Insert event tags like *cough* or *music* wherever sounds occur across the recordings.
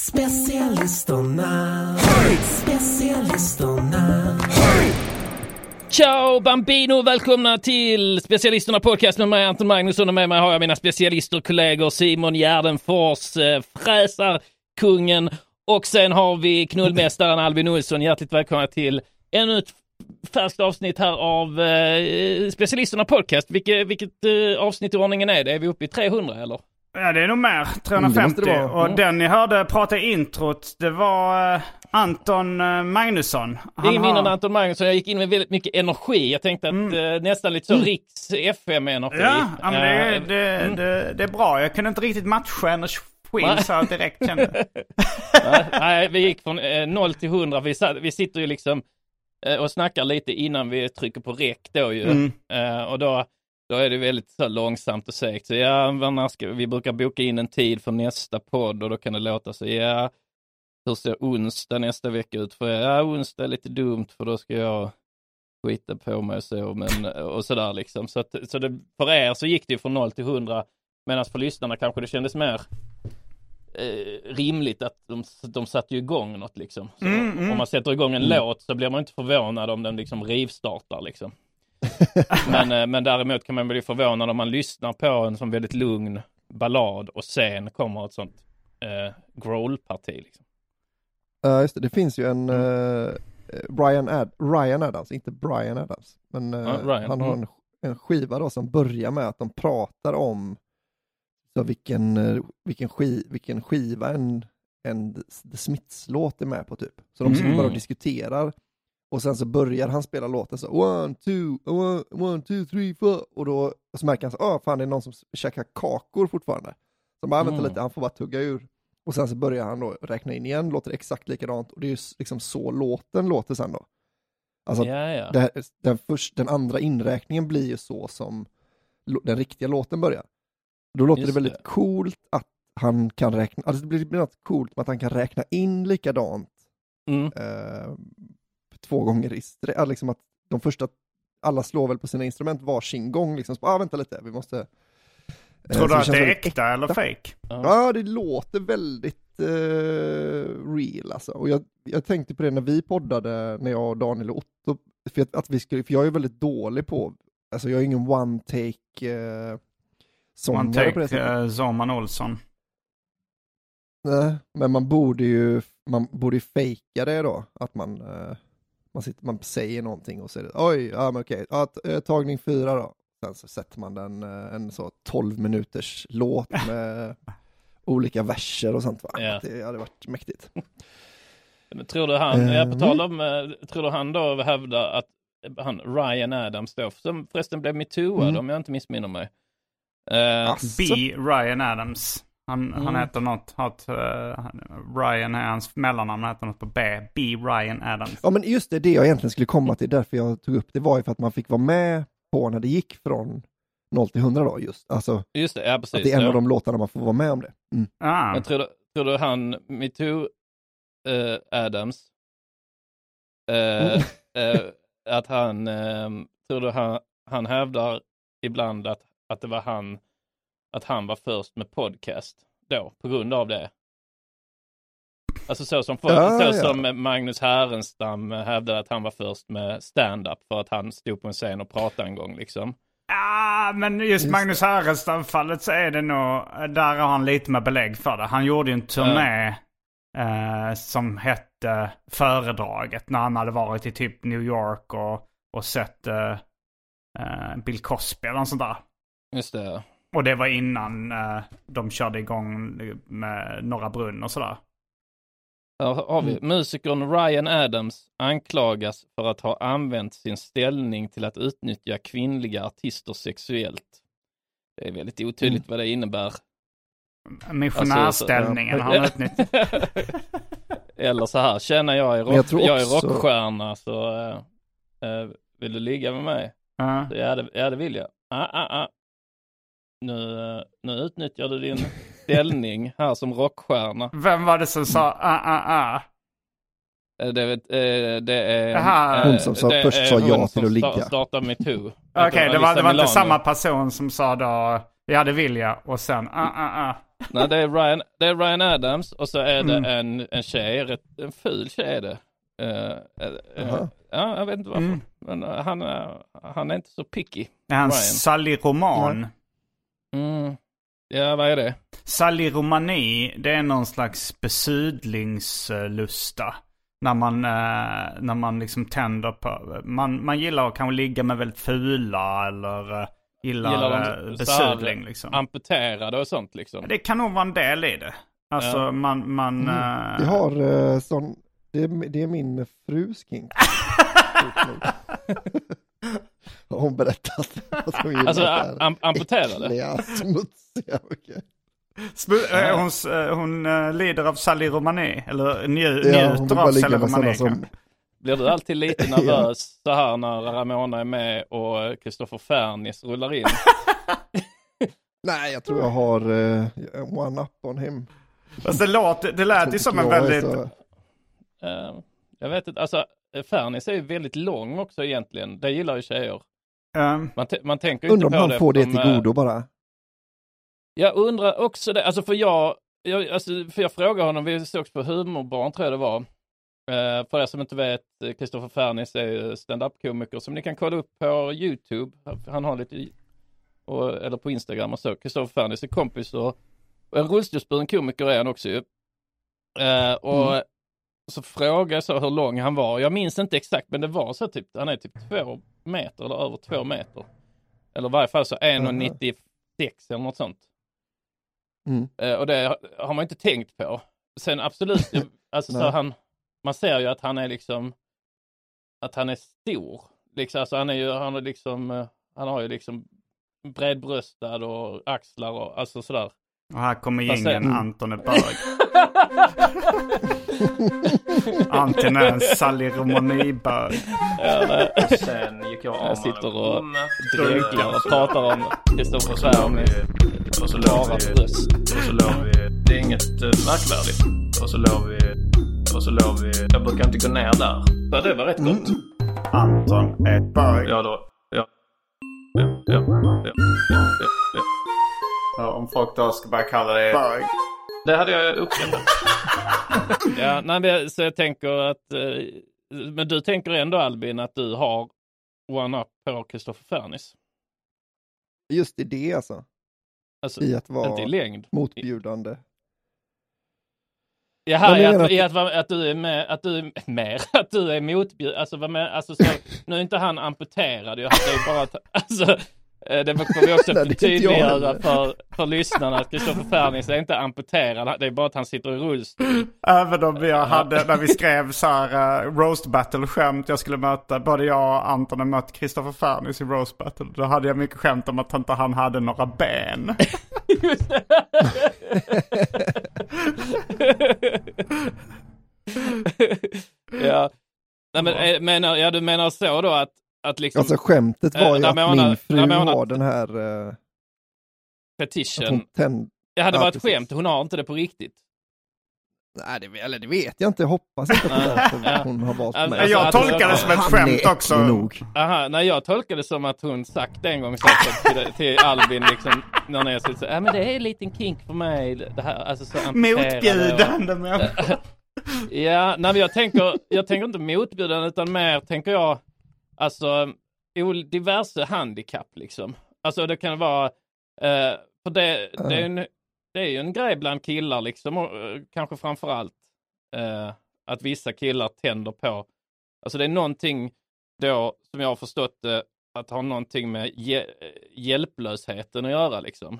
Specialisterna, specialisterna. Ciao Bambino! Välkomna till Specialisterna Podcast med mig Anton Magnusson och med mig har jag mina specialister kollegor Simon Gärdenfors, eh, fräsarkungen och sen har vi knullmästaren Albin Olsson. Hjärtligt välkomna till ännu ett färskt avsnitt här av eh, Specialisterna Podcast. Vilket, vilket eh, avsnitt i ordningen är det? Är vi uppe i 300 eller? Ja det är nog mer. Mm, det 350. måste det vara. Och Mm. den ni hörde prata i introt, det var eh, Anton eh, Magnusson. Det är har- mindre än Anton Magnusson. Jag gick in med väldigt mycket energi. Jag tänkte att eh, nästan lite så Riks FM-energi. Mm. Ja, ja men det, Eh, det, det, det är bra. Jag kunde inte riktigt matcha energin så jag direkt kände. Nej, *laughs* Nej, vi gick från eh, 0 till 100. Vi, satt, vi sitter ju liksom eh, och snackar lite innan vi trycker på räck då ju. Mm. Eh, och då, då är det väldigt så långsamt och segt. Så ja, ska, vi brukar boka in en tid för nästa podd och då kan det låta så, ja, hur ser onsdag nästa vecka ut för er? Ja, onsdag är lite dumt för då ska jag skita på mig och så, men, och sådär liksom. Så, att, så det, för er så gick det ju från 0 till 100, medan för lyssnarna kanske det kändes mer eh, rimligt att de, de satte ju igång något liksom. Så Mm, mm. Om man sätter igång en Mm. låt så blir man inte förvånad om den liksom rivstartar liksom. *laughs* men, eh, men däremot kan man bli förvånad om man lyssnar på en sån väldigt lugn ballad och sen kommer ett sånt eh, growl-parti. Liksom. Ja just det, det finns ju en Mm. eh, Brian Ad Ryan Adams, inte Brian Adams, men eh, Ja, Ryan, han har mm. en, en skiva då som börjar med att de pratar om så vilken, eh, vilken, ski, vilken skiva en, en The Smiths-låt är med på typ. Så de sitter Mm. bara och diskuterar och sen så börjar han spela låten så one, two, one, one two, three, four och då och så märker han så, ah fan det är någon som käkar kakor fortfarande. Så bara, vänta Mm. lite, han får bara tugga ur. Och sen så börjar han då räkna in igen, låter exakt likadant och det är ju liksom så låten låter sen då. Alltså Ja, ja. här, den, först, den andra inräkningen blir ju så som den riktiga låten börjar. Då låter Just det väldigt det. coolt att han kan räkna, alltså det blir, det blir något coolt med att han kan räkna in likadant Mm. eh, två gånger i sträck, liksom att de första, alla slår väl på sina instrument varsin gång liksom, så, ah, vänta lite, vi måste... eh, Tror du att det är väldigt äkta eller fake? Ja, det låter väldigt eh, real alltså. Och jag, jag tänkte på det när vi poddade, när jag och Daniel och Otto, för att, att vi skulle, för jag är väldigt dålig på, alltså jag är ingen one take eh, One sångare på det take sättet. uh, Zoman Olsson. Nej, men man borde ju, man borde ju fejka det då, att man, eh, man, sitter, man säger någonting och säger oj, ja men okej, ja, eh, tagning fyra då. Sen så sätter man den, eh, en så 12 minuters låt *laughs* med olika verser och sånt va. Ja. Det hade varit mäktigt. Men Tror du han, Eh, ja, på tal om, eh, tror du han då hävdar att han Ryan Adams då, som förresten blev metooad Mm. om jag inte missminner mig. Asså? B. Ryan Adams. Han, han Mm. heter något, har ett, eh, han- Ryan är hans mellannamn, han heter något på B. B. Ryan Adams. Ja men just det, det jag egentligen skulle komma till, därför jag tog upp det var ju för att man fick vara med på när det gick från 0 till 100 då just. Alltså just det, ja precis. att det är en ja. av de låtarna man får vara med om det. Mm. Ah. Men tror du, tror du han metoo eh, Adams Mm. eh, att han, tror du han, han hävdar ibland att, att det var han, att han var först med podcast då, på grund av det. Alltså så som, folk, Ja, så ja. som Magnus Härenstam hävdade att han var först med stand-up för att han stod på en scen och pratade en gång liksom. Ja, men just Just Magnus Härenstam-fallet så är det nog, där har han lite med belägg för det. Han gjorde ju en turné eh, som hette Föredraget när han hade varit i typ New York och, och sett eh, eh, Bill Cosby eller något sånt där. Just det. Och det var innan eh, de körde igång med Norra Brunn och sådär. Här har vi. Mm. Musikern Ryan Adams anklagas för att ha använt sin ställning till att utnyttja kvinnliga artister sexuellt. Det är väldigt otydligt vad det innebär. Missionärställningen har han utnyttjat. *laughs* Eller så här, känner jag är, jag rock, tror jag är rockstjärna så eh, eh, vill du ligga med mig? Ja. Så, ja, det, ja, det vill jag. Ah, ah, ah. Nu, eh, nu utnyttjar du din *laughs* ställning här som rockstjärna. Vem var det som sa ah, ah, ah? Det, vet- eh, det är... Eh, Hon som sa- det först sa ja till att ligga. sta- startade metoo. *laughs* Okej, det var, det var inte samma person som sa då ja det vill jag och sen ah, ah, ah. *laughs* Nej, det är Ryan, det är Ryan Adams och så är det Mm. en, en tjej, rätt, en ful tjej är det. Eh, eh, Jaha. ja, jag vet inte varför. Mm. Men han, är- han är inte så picky. Är han Ryan. Sally Roman? Mm. Ja, vad är det? Sally Romani, det är någon slags besudlingslusta. När man, eh, när man liksom tänder på, man, man gillar att kanske ligga med väldigt fula eller eh, gillar, Gillar eh, här besudling liksom. Amputerade och sånt liksom. Det kan nog vara en del i det. Alltså Ja. man, man... Mm. eh, Vi har uh, sån, det är, det är min frus kink. *laughs* Har hon berättat att hon *laughs* gillar Alltså det här am amputerade? äckliga, smutsiga. Okay. Smu- eh, hon eh, hon eh, lider av Sally Romani, eller nju, Ja, hon njuter av ligga Sally med Romani. sådana som... Blir du alltid lite *laughs* nervös så här när Ramona är med och Kristoffer Fernis rullar in? *laughs* Nej, jag tror jag har uh, one up on him. Fast det, låter, det lät ju som en väldigt... så- Eh, jag vet inte, alltså Fernis är ju väldigt lång också egentligen. Det gillar ju tjejer. Ehm, Man, man tänker ju Undrar inte om på han det. får det till eh, godo bara. Jag undrar också det, alltså för jag, jag, alltså för jag frågade honom, vi sågs på Humorbarn tror jag det var. Eh, för er som inte vet, Kristoffer Fernis är ju stand-up-komiker som ni kan kolla upp på YouTube. Han har lite, och, eller på Instagram och så. Kristoffer Fernis är kompis och, och en rullstolsburen komiker är han också ju. Eh, och så frågade jag så hur lång han var. Jag minns inte exakt, men det var så typ, han är typ två meter eller över två meter. Eller i varje fall så 1,96 eller något sånt. Mm. Eh, och det har man inte tänkt på. Sen absolut, *laughs* alltså så han, man ser ju att han är liksom, att han är stor. Liksom, alltså han är ju, han är liksom, eh, han har ju liksom bredbröstad och axlar och alltså sådär. och här kommer Mm. Anton är bög. *laughs* Anton är en. Ja, nej. Sen gick jag av Jag sitter och dreglar och pratar om Kristoffer Och vi... Och så låg vi... Och så låg vi... Det är inget eh, märkvärdigt. Och så låg vi... Och så låg vi... Jag brukar inte gå ner där. Så det var rätt gott. Anton är bög. Ja då. Ja. Ja, ja, ja, ja, ja, ja. Ja, om folk då ska börja kalla det bög. Det hade jag uppskattat. *laughs* Ja, nej, så jag tänker att, eh, men du tänker ändå Albin att du har one-up på Kristoffer Fernis? Just i det alltså. Alltså, I att inte i vara längd. motbjudande. Jaha, i att, att- i att, vara- att du är med, att du är mer, att du är motbjud, alltså, med, alltså så, nu är inte han amputerad ju, det är bara alltså, det får vi också *laughs* Nej, det är inte jag tydliggöra heller. för, för lyssnarna att Kristoffer Fernis är inte amputerad, det är bara att han sitter i rullstol. Även om vi hade, när vi skrev så här uh, roast battle skämt, jag skulle möta, både jag och Anton har mött Christopher Fernis i roast battle. Då hade jag mycket skämt om att inte han hade några ben. *laughs* ja. Nej, men, eh, menar, ja, du menar så då att, att liksom Alltså skämtet var Eh, ju Ramona- att min fru Ramona- har den här... Uh, att fetischen, hon tänd... det hade ja, varit precis. skämt, hon har inte det på riktigt. Nej, det, eller det vet jag inte. Jag hoppas inte att är hon har valt Alltså, mig. Jag alltså, tolkar det som ett Han är skämt också. nog. Aha, nej jag tolkar det som att hon sagt en gång säkert till, till Albin liksom när ni har suttit så ja men det är en liten kink för mig det här, alltså så Motbjudande människa. *laughs* Ja, nej men jag tänker, jag tänker inte motbjudande utan mer tänker jag, alltså diverse handikapp liksom. Alltså det kan vara, eh, för det, det, är en, det är ju en grej bland killar liksom, och, eh, kanske framför allt eh, att vissa killar tänder på, alltså det är någonting då som jag har förstått det, att ha någonting med hje- hjälplösheten att göra liksom.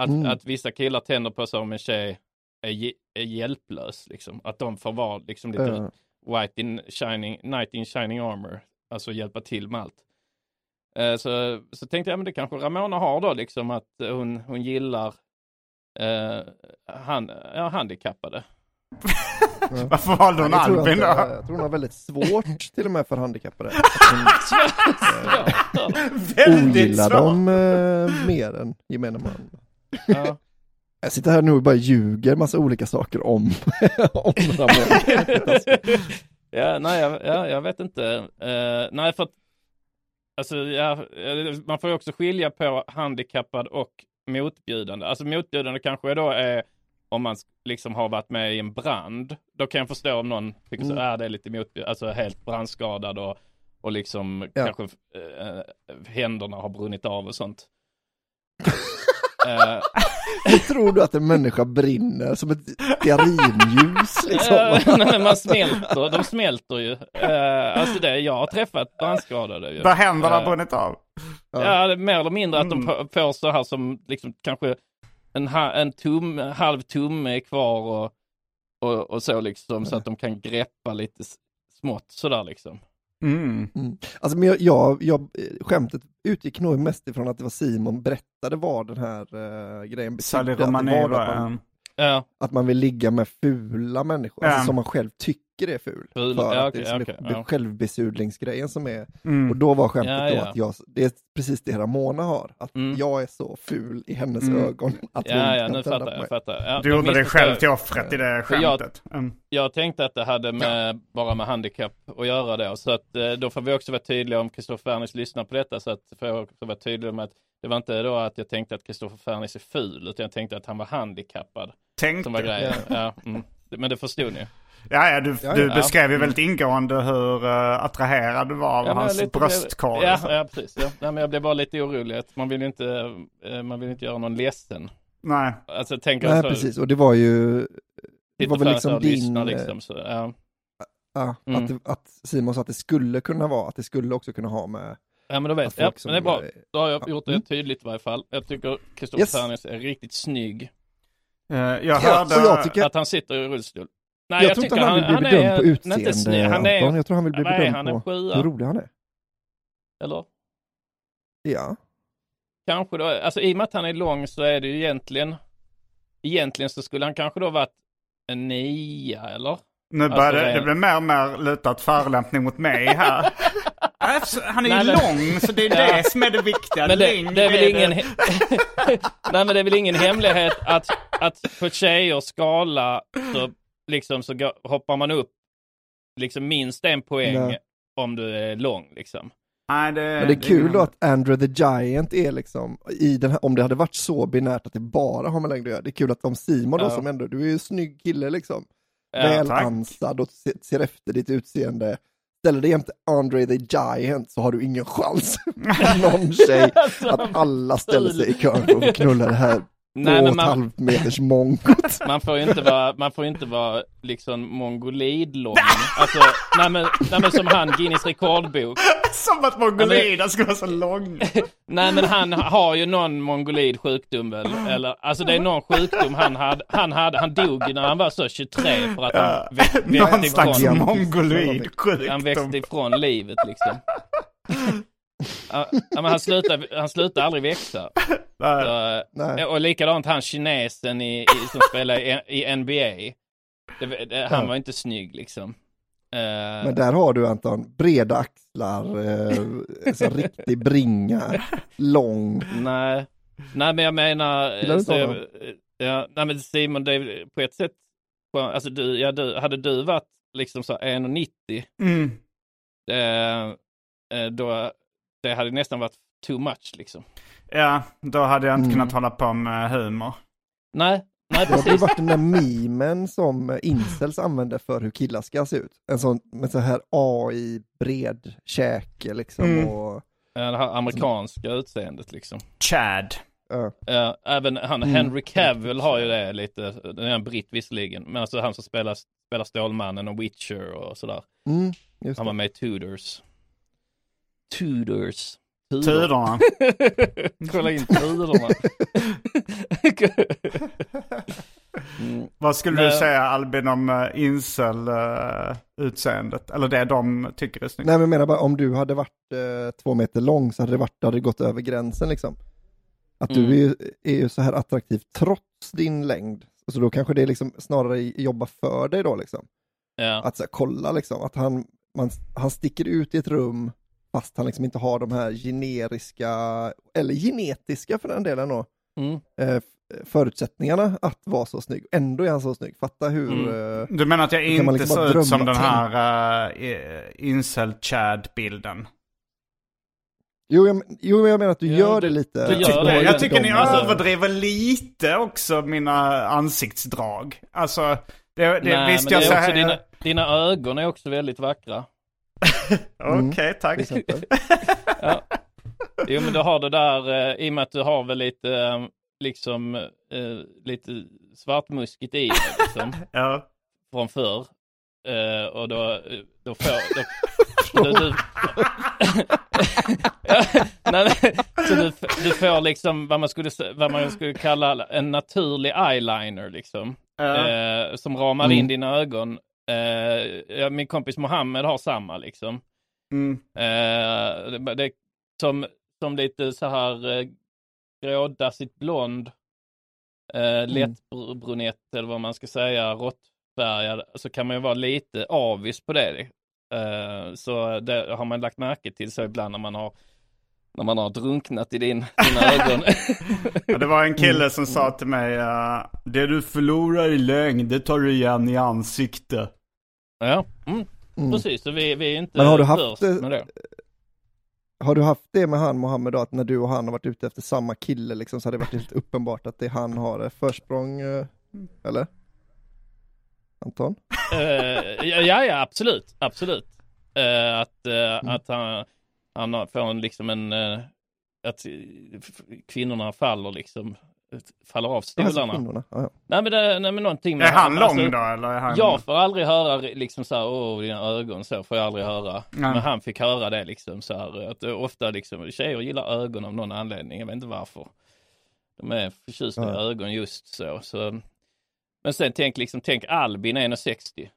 Att, Mm. att vissa killar tänder på sig om en tjej är, är hjälplös liksom. Att de får vara liksom lite Ja. white in shining, knight in shining armor. Alltså hjälpa till med allt. Eh, så, så tänkte jag, men det kanske Ramona har då liksom att hon, hon gillar eh, han, ja, handikappade. *laughs* Varför valde hon Albin då? eh, jag tror hon har väldigt svårt till och med för handikappade. Hon *laughs* Väldigt ogillar dem eh, mer än gemene man. ja. *laughs* Jag sitter här nu och bara ljuger massa olika saker om, om Ramona. Ja, nej, jag, ja, jag vet inte. Eh, nej, för att alltså, ja, eh, man får ju också skilja på handikappad och motbjudande. Alltså motbjudande kanske då är om man liksom har varit med i en brand. Då kan jag förstå om någon tycker så, Mm. är det är lite motbjudande, alltså helt brandskadad och, och liksom Ja. kanske eh, händerna har brunnit av och sånt. *laughs* Eh, Hur *laughs* tror du att en människa brinner som ett stearinljus liksom? Eh, *laughs* nej, men man smälter, de smälter ju. Eh, alltså det, jag har träffat brandskadade ju. Där händerna har Eh, brunnit av. Ja, det är mer eller mindre att de Mm. får- får så här som liksom kanske en, en tum, halv tumme är kvar och, och, och så liksom så att de kan greppa lite smått sådär liksom. Mm. Mm. Alltså men jag, jag, jag, eh, skämtet utgick nog mest ifrån att det var Simon berättade vad den här uh, grejen betydde. Att, man. Ja, att man vill ligga med fula människor, Ja. alltså som man själv tycker är ful. Ful, För ja, att det är okej, det ja. självbesudlingsgrejen som är, och Mm. då var skämtet Ja, då ja. att jag, det är precis det Ramona har, att Mm. jag är så ful i hennes Mm. ögon *laughs* att hon ja, ja kan nu fattar på jag. mig. Fattar. Ja, Du då gjorde dig själv till offret i det För jag- skämtet. Mm. Jag tänkte att det hade med, bara med handikapp att göra det. Så att eh, då får vi också vara tydliga om Kristoffer Fernis lyssnar på detta. Så att får jag också vara tydlig med att det var inte då att jag tänkte att Kristoffer Fernis är ful, utan jag tänkte att han var handikappad. Som var Tänkte. grejen. Ja. mm. Men det förstod ni. Ja, ja, du, Ja, du ja. beskrev ju väldigt ingående hur uh, attraherad du var av Ja, hans lite- bröstkorg. Ja, ja precis. Ja. Nej, men jag blev bara lite orolig. att Man vill inte, eh, man vill inte göra någon ledsen. Nej. Alltså tänker Nej så. precis, och det var ju, det var väl liksom din, liksom. Så, ja. ja, Mm. att, det- att Simon sa att det skulle kunna vara, att det skulle också kunna ha med ja, men då vet jag. Ja, men det är bra. Då har jag Ja. gjort det Mm. tydligt i varje fall. Jag tycker Kristoffer Yes. Fernis är riktigt snygg. Eh, jag Ja, hörde... och jag tycker- Att han sitter i rullstol. Nej, jag, tror inte han vill bli bedömd på inte utseende. Han är, Anton, jag tror han vill bli är bedömd han, en på sjua? hur rolig han är. Eller? Ja, Kanske då, alltså i och med att han är lång så är det ju egentligen, egentligen så skulle han kanske då varit en nia eller? Nu Alltså, börjar det det, är- det blir mer och mer lutat förolämpning mot mig här. *laughs* Alltså, Han är ju Nej, men- lång, så det är Ja. det som är det viktiga. Men det, det är väl ingen, *laughs* nej men det är väl ingen hemlighet att, att på tjejers skala så liksom så hoppar man upp liksom minst en poäng Nej. om du är lång liksom. Nej, det, men det är kul ingen- då att Andrew the Giant är liksom, i den här, om det hade varit så binärt att det bara har med längd att göra, det är kul att om Simon då Ja. som ändå, du är ju en snygg kille liksom, Ja, väl tack. ansad och se- ser efter ditt utseende, ställer dig jämte Andre the Giant så har du ingen chans *laughs* någon tjej *laughs* Alltså, att alla ställer sig i kön för att knulla det här Nej, två men man- halvt meters mongot. *laughs* Man får ju inte vara, man får inte vara liksom mongolidlång. Alltså, nej men, nej men som han, Guinness rekordbok. *laughs* Som att mongoliderna skulle vara så långa. *laughs* Nej men han har ju någon mongolid sjukdom väl, eller alltså det är någon sjukdom han hade, han hade, han dog när han var så 23 för att han Någon växte slags ifrån, mongoloid han växte sjukdom. ifrån livet liksom. Ja, men han slutade, han slutade aldrig växa. Nej. Så, Nej. och likadant han kinesen i, i, som spelar i, i NBA. Det, det, han Ja. var inte snygg liksom. Eh, Men där har du Anton, breda axlar, eh, så riktig bringa, lång. Nej, nej men jag menar... Så, ja, nej men Simon, det är på ett sätt alltså du, ja, du, hade du varit liksom så 1,90 Mm. eh, eh, då, det hade nästan varit too much liksom. Ja, då hade jag inte Mm. kunnat hålla på med humor. Nej, nej Det har ju precis. varit den där memen som incels använder för hur killar ska se ut. En sån med så här AI bred käke liksom Mm. och Ja, Det här amerikanska utseendet liksom. Chad. ja. Ja, även han Mm. Henry Cavill har ju det lite, det är en britt visserligen, men alltså han som spelar, spelar Stålmannen och Witcher och sådär. Mm, just Han var det. med i Tudors. Tudors. Tudorna. *laughs* Kolla in Tudorna. mm. *laughs* Vad skulle Nej. du säga Albin om uh, incel-utseendet? Eller det de tycker är snyggt? Nej men jag menar bara om du hade varit eh, två meter lång så hade det varit, hade det gått över gränsen liksom. Att Mm. du är, ju- är ju så här attraktiv trots din längd. Så då kanske det liksom snarare jobbar för dig då liksom. Ja. Att så här, kolla liksom, att han, man, han sticker ut i ett rum fast han liksom inte har de här generiska, eller genetiska för den delen då, Mm. eh, förutsättningarna att vara så snygg. Ändå är han så snygg. Fatta hur... Mm. Eh, Du menar att jag inte liksom ser ut som den här uh, incel-chad-bilden? jo, jag, jo, jag menar att du Ja, gör det lite. du gör det. Jag tycker ni alltså- överdriver lite också mina ansiktsdrag. Alltså, det, det, Nej, visst men jag det är säger... också dina, dina ögon är också väldigt vackra. *laughs* Okej, tack. till exempel. *laughs* Ja. Jo men du har det där, eh, i och med att du har väl lite, eh, liksom, eh, lite svartmuskigt i dig liksom, *laughs* Ja. från förr. Eh, och då, eh, då får, då, du, du, Ja, nej, men, så du, du får liksom vad man, skulle, vad man skulle kalla en naturlig eyeliner liksom. Ja. Eh, som ramar Mm. in dina ögon. Ja, min kompis Mohammed har samma liksom. Mm. Eh, det, det, som, som lite så här eh, grådassigt blond, eh, lätt br- brunett eller vad man ska säga, råttfärgad, så kan man ju vara lite avis på det. Eh, så det har man lagt märke till så ibland när man har när man har drunknat i din, dina *laughs* ögon. Ja, det var en kille som sa till mig, uh, det du förlorar i längd, det tar du igen i ansikte. Ja, mm, Mm. precis. Så vi, vi är inte Men har du haft först det- med det. Har du haft det med han Mohammed då, att när du och han har varit ute efter samma kille liksom, så har det varit helt uppenbart att det är han har försprång, eh, eller? Anton? Eh, ja, ja, absolut, absolut. Eh, att Mm. eh, att han, han har- får en, liksom en, att kvinnorna faller liksom, faller av stolarna. Ja, ja. nej, men det, nej men någonting med Är han lång alltså, då eller? Är han... Jag får aldrig höra liksom så här, åh dina ögon så får jag aldrig höra. Nej. Men han fick höra det liksom så här, att ofta liksom, tjejer gillar ögon av någon anledning, jag vet inte varför. De är förtjusta i Ja. ögon just så. så. Men sen tänk liksom, tänk Albin 1,60.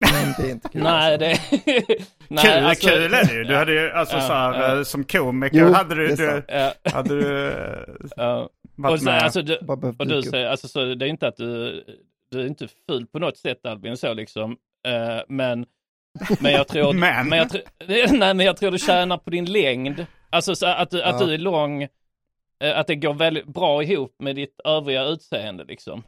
Men det är inte kul. Nej, alltså. det... *laughs* kul, alltså- kul är det ju. Du hade ju, alltså Ja, så här, ja. eh, som komiker Jo, hade du, du. Ja, hade du ja. varit Och, så, med. alltså, du, och du säger, alltså, så det är inte att du, du är inte ful på något sätt Albin, så liksom. Eh, men, men jag tror, *laughs* Men. jag, tror- *laughs* nej, men jag tror du tjänar på din längd. Alltså så att, du, att du är lång, eh, att det går väldigt bra ihop med ditt övriga utseende liksom.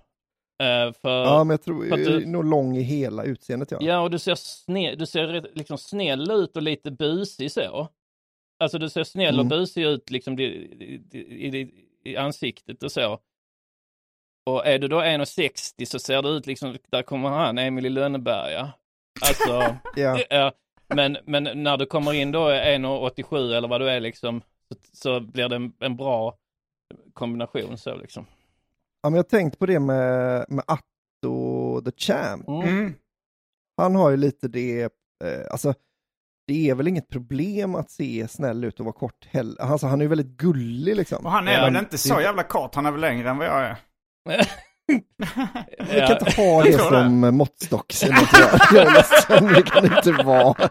Eh, för, Ja, men jag tror för är du- nog lång i hela utseendet ja. Ja, och du ser, sne, du ser liksom snäll ut och lite busig så. Alltså du ser snäll och Mm. busig ut liksom i, i, i, ansiktet och så. Och är du då 1,60 så ser det ut liksom, där kommer han, Emil i Lönneberga. Alltså, *laughs* ja. ja, men, men när du kommer in då 1,87 eller vad du är liksom, så, så blir det en, en bra kombination så liksom. Ja, men jag har tänkt på det med, med Atto the Champ. Mm. Mm. Han har ju lite det, eh, alltså det är väl inget problem att se snäll ut och vara kort heller. Alltså han är ju väldigt gullig liksom. Och han är väl inte så jävla kort, han är väl längre än vad jag är. *laughs* Vi kan inte ha det tror det. som måttstock. *laughs* Jag är ledsen, det kan inte vara.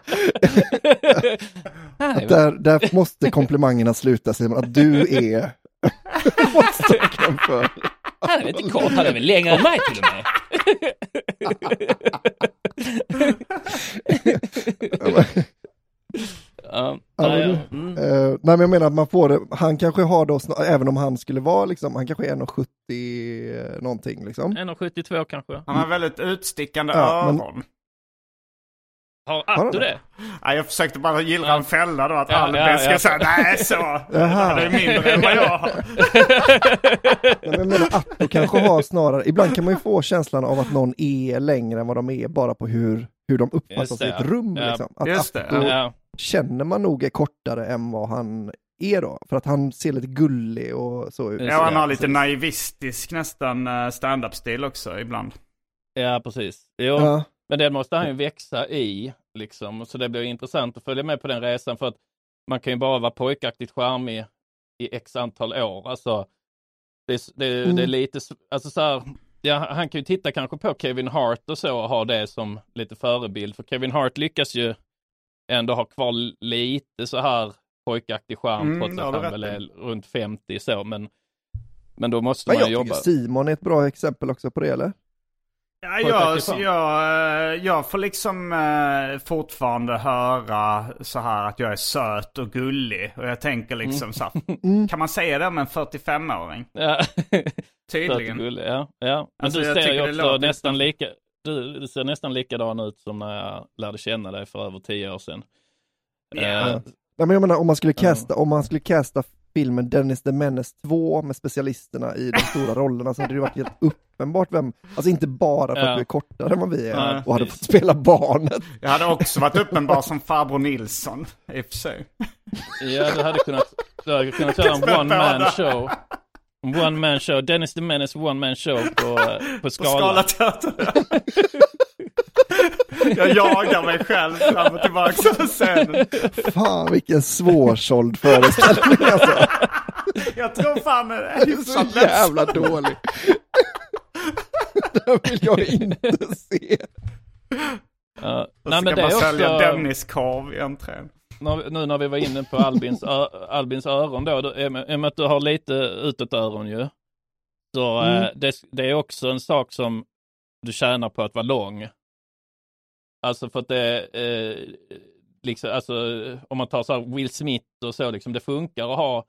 *laughs* Där, där måste komplimangerna sluta Simon, att du är måttstocken för. Han är inte kort, han är väl längre än mig till och med. *laughs* Ja, Ja, men nej, du, mm. Eh, nej men jag menar att man får det, han kanske har då, även om han skulle vara liksom, han kanske är 1,70 eh, någonting liksom. 1,72 kanske. Han har väldigt utstickande Ja, men- öron. Har Har Atto det? Ja, jag försökte bara gillra en fälla då, att Ja, Albin ja, ska ja. säga nej så. Det är mindre än vad jag har. *laughs* Men jag menar Atto kanske har snarare, ibland kan man ju få känslan av att någon är längre än vad de är bara på hur, hur de uppfattas i ett rum. Ja. Liksom. Att Just det, Atto Ja. känner man nog är kortare än vad han är då. För att han ser lite gullig och så ut. Ja, han har lite precis. naivistisk nästan eh, stand-up-stil också ibland. ja, precis. Jo, Ja. Men det måste han ju växa i, liksom. Så det blir intressant att följa med på den resan för att man kan ju bara vara pojkaktigt charmig i x antal år. Alltså, det, det, Mm. det är lite, s- alltså så här, ja, han kan ju titta kanske på Kevin Hart och så och ha det som lite förebild. För Kevin Hart lyckas ju ändå ha kvar lite så här pojkaktig charm Mm, trots att han väl är runt 50 så. Men, men då måste Men man jag jobba. Simon är ett bra exempel också på det eller? Ja, jag, jag, eh, jag får liksom eh, fortfarande höra så här att jag är söt och gullig. Och jag tänker liksom så här, *laughs* Mm. kan man säga det om en 45-åring? Ja. *laughs* Tydligen. Sötgull, ja, ja. Men Alltså, du jag ser ju också låter nästan lika, du, du ser nästan likadan ut som när jag lärde känna dig för över tio år sedan. Ja. Eh, Nej, men jag menar om man skulle Ja. casta, om man skulle casta filmen Dennis the Menace 2 med specialisterna i de stora rollerna så hade det varit helt uppenbart vem, alltså inte bara för att du är kortare än vad vi är och hade fått spela barnet. Jag hade också varit uppenbar som farbror Nilsson i och för sig. ja, du hade kunnat, du hade kunnat göra en one man show. En one man show, Dennis the Menace one man show på, på På skala. Jag jagar mig själv fram och tillbaka på scenen. Fan vilken svårsåld föreställning alltså. Jag tror fan det är hyfsat så jävla dålig. Den vill jag inte se. Och Nej men det man är sälja också, Denniskorv i entrén. nu när vi var inne på Albins, Albins öron då, i och med att du har lite utåt öron ju. Så Mm. eh, det, det är också en sak som du tjänar på att vara lång. Alltså för att det, eh, liksom, alltså om man tar så här Will Smith och så, liksom, det funkar att ha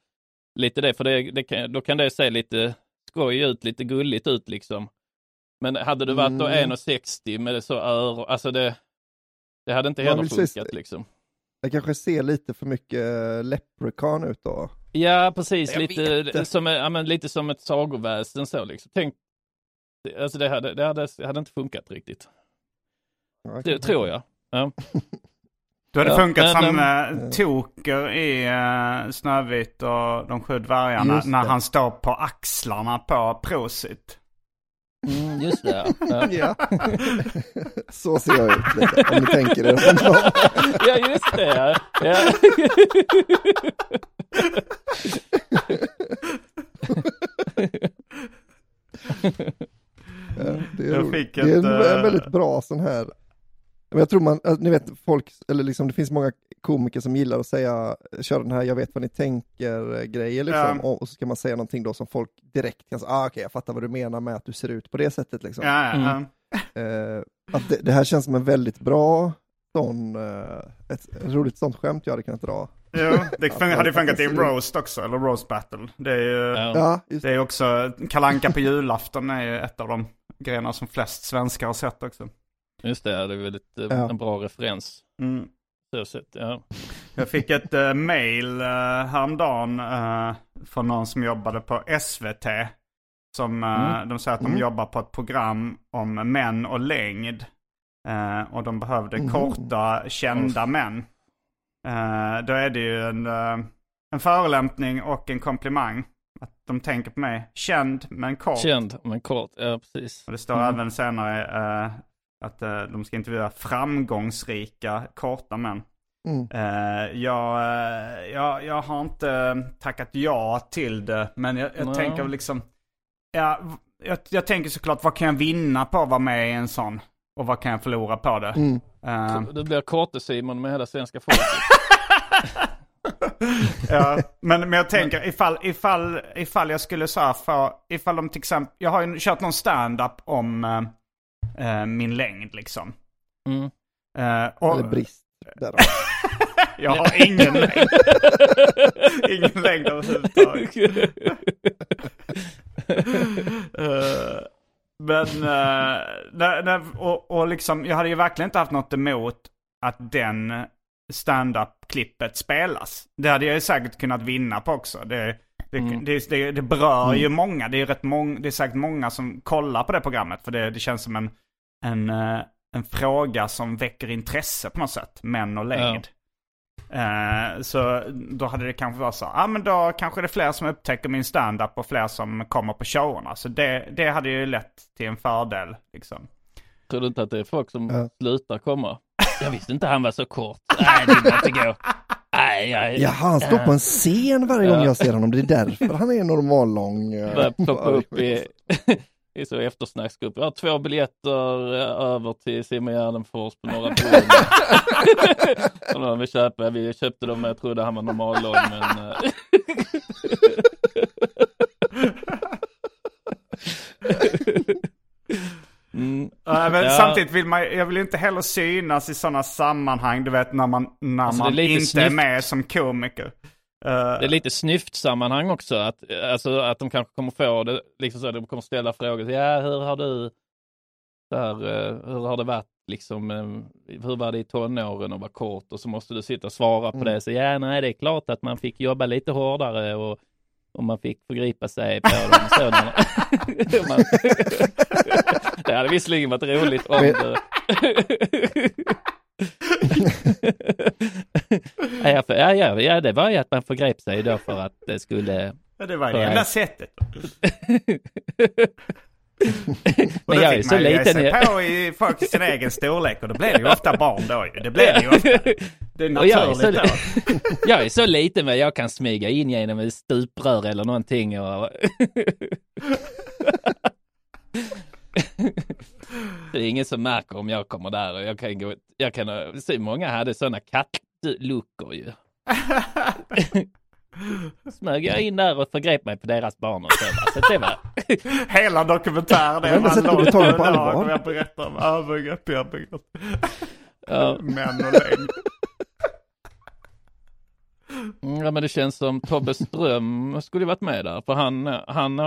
lite det, för det, det kan, då kan det se lite skoj ut, lite gulligt ut liksom. Men hade du varit då Mm. 1,60 med det så öron, alltså det, det hade inte Man heller vill se- funkat liksom. Jag kanske ser lite för mycket eh, leprechaun ut då. Ja, precis. Jag Lite som, ja, men lite som ett sagoväsen så liksom. Tänk, alltså det hade, det hade, det hade inte funkat riktigt. Det tror jag. Ja. Du hade Ja, funkat men, som ehm, uh, Toker i uh, Snövit och de sju dvärgarna när det. han står på axlarna på Prosit. Mm, just det. Ja. Ja. *laughs* *laughs* Så ser jag ut lite, om ni tänker er honom. *laughs* ja, just det. Ja. Ja. Ja, det är, Jag roligt. fick det är en, ett, eh, väldigt bra sån här, jag tror man, alltså, ni vet folk, eller liksom det finns många komiker som gillar att säga, köra den här jag vet vad ni tänker grejer liksom, Ja. och, och så ska man säga någonting då som folk direkt kan säga, ah, okej jag fattar vad du menar med att du ser ut på det sättet liksom. Ja, ja, Mm. ja. Eh, att det, det här känns som en väldigt bra sån, eh, ett, ett roligt sånt skämt jag hade kunnat dra. Jo, det fun- hade funkat i en roast också, eller roast battle. Det är ju, Ja. Ja, just det är också, Kalanka på julafton är ju ett av de grejerna som flest svenskar har sett också. Just det, det är väldigt Ja. en bra referens. Mm. Så sett, ja. Jag fick ett uh, mail uh, häromdagen uh, från någon som jobbade på SVT. Som, eh, Mm. De säger att de Mm. jobbar på ett program om män och längd. Eh, och de behövde Mhm. korta, kända män. Eh, då är det ju en, eh, en förolämpning och en komplimang. Att de tänker på mig. Känd men kort. Känd men kort, ja precis. Och det står Mm. även senare att eh, de ska intervjua framgångsrika korta män. Mm. Eh, jag, eh, jag, jag har inte tackat ja till det, men jag, jag tänker liksom... Ja, jag, jag tänker såklart, vad kan jag vinna på att vara med i en sån? Och vad kan jag förlora på det? Mm. Eh, Du blir korte-Simon med hela svenska folket. *laughs* *laughs* ja, men, men jag tänker ifall, ifall, ifall jag skulle så här få, ifall de till exempel, jag har ju kört någon stand-up om eh, min längd liksom. Mm. Eh, och, Eller brist. Där. *laughs* Jag har ingen längd. *laughs* ingen längd överhuvudtaget. Eh, men, uh, när, när, och, och liksom, jag hade ju verkligen inte haft något emot att den stand-up-klippet spelas. Det hade jag ju säkert kunnat vinna på också. Det, det, Mm. det, det, det berör ju många. Det är, rätt mång, det är säkert många som kollar på det programmet. För det, det känns som en, en, eh, en fråga som väcker intresse på något sätt. Män och längd. Eh, så då hade det kanske varit så, ja ah, men då kanske det är fler som upptäcker min stand-up och fler som kommer på showerna. Så det, det hade ju lett till en fördel liksom. Tror du inte att det är folk som Ja. slutar komma? *laughs* Jag visste inte han var så kort. *laughs* Nej, det går inte gå. Nej, jag... Ja, han står på en scen varje gång Ja. jag ser honom. Det är därför han är normallång. *laughs* eh, börjar ploppa upp i, *laughs* i så eftersnacksgrupp. Jag har två biljetter eh, över till Simon Gärdenfors på Norra *laughs* Brunn. Vill köpa. Vi köpte dem, jag trodde han var normallång. Men, eh, mm. Men Ja. samtidigt vill man, jag vill inte heller synas i sådana sammanhang, du vet när man, när Alltså, är man lite inte är snyft. med som komiker. Eh, Det är lite snyftsammanhang också, att, alltså, att de kanske kommer få det, liksom så, de kommer ställa frågor. Ja, hur har du, här, eh, hur har det varit, liksom, eh, hur var det i tonåren och vara kort? Och så måste du sitta och svara på Mm. det. Så ja, nej, det är klart att man fick jobba lite hårdare och, och man fick förgripa sig på dem. Sådana. *laughs* *laughs* det hade visserligen varit roligt om det... ja, för, ja, ja, ja, det var ju att man förgrep sig då för att det skulle... ja, det var det enda sättet. *laughs* Och Men då jag är fick så man ju ge sig jag- på i folk i sin egen storlek och då blev det ju ofta barn då ju. Det blev det ju ofta. *laughs* Det är Och jag är, så, naturligt *laughs* jag är så liten men jag kan smyga in genom ett stuprör eller någonting. Och... det är ingen som märker om jag kommer där och jag kan gå, jag kan se många hade sådana kattluckor ju. *laughs* Smög jag in där och förgrep mig på deras barn och så. Så det var, *laughs* Hela dokumentären är sett det långt taget på allvar. jag berättar om övergrepp jag begått. ja. Män och längd. Mm, Ja men det känns som Tobbe Ström skulle varit med där. För han, han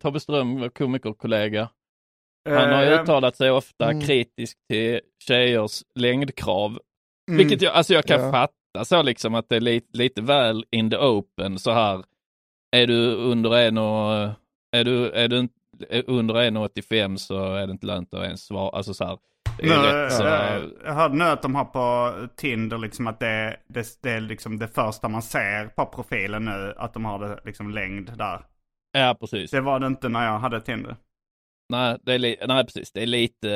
Tobbe Ström var komikerkollega. Han har ju Eh, uttalat sig ofta Mm. kritiskt till tjejers längdkrav. mm. Vilket jag, alltså jag kan Ja. fatta så liksom att det är lite, lite väl in the open så här. Är du under en och, är du, är du under 1,85 så är det inte lönt att ens svara. Alltså så här. Det är Nej, rätt så, Jag hörde nu att de har på Tinder liksom att det, det, det är liksom det första man ser på profilen nu. Att de har det liksom längd där. ja precis. Det var det inte när jag hade Tinder. Nej, det är li- nej, precis. Det är lite,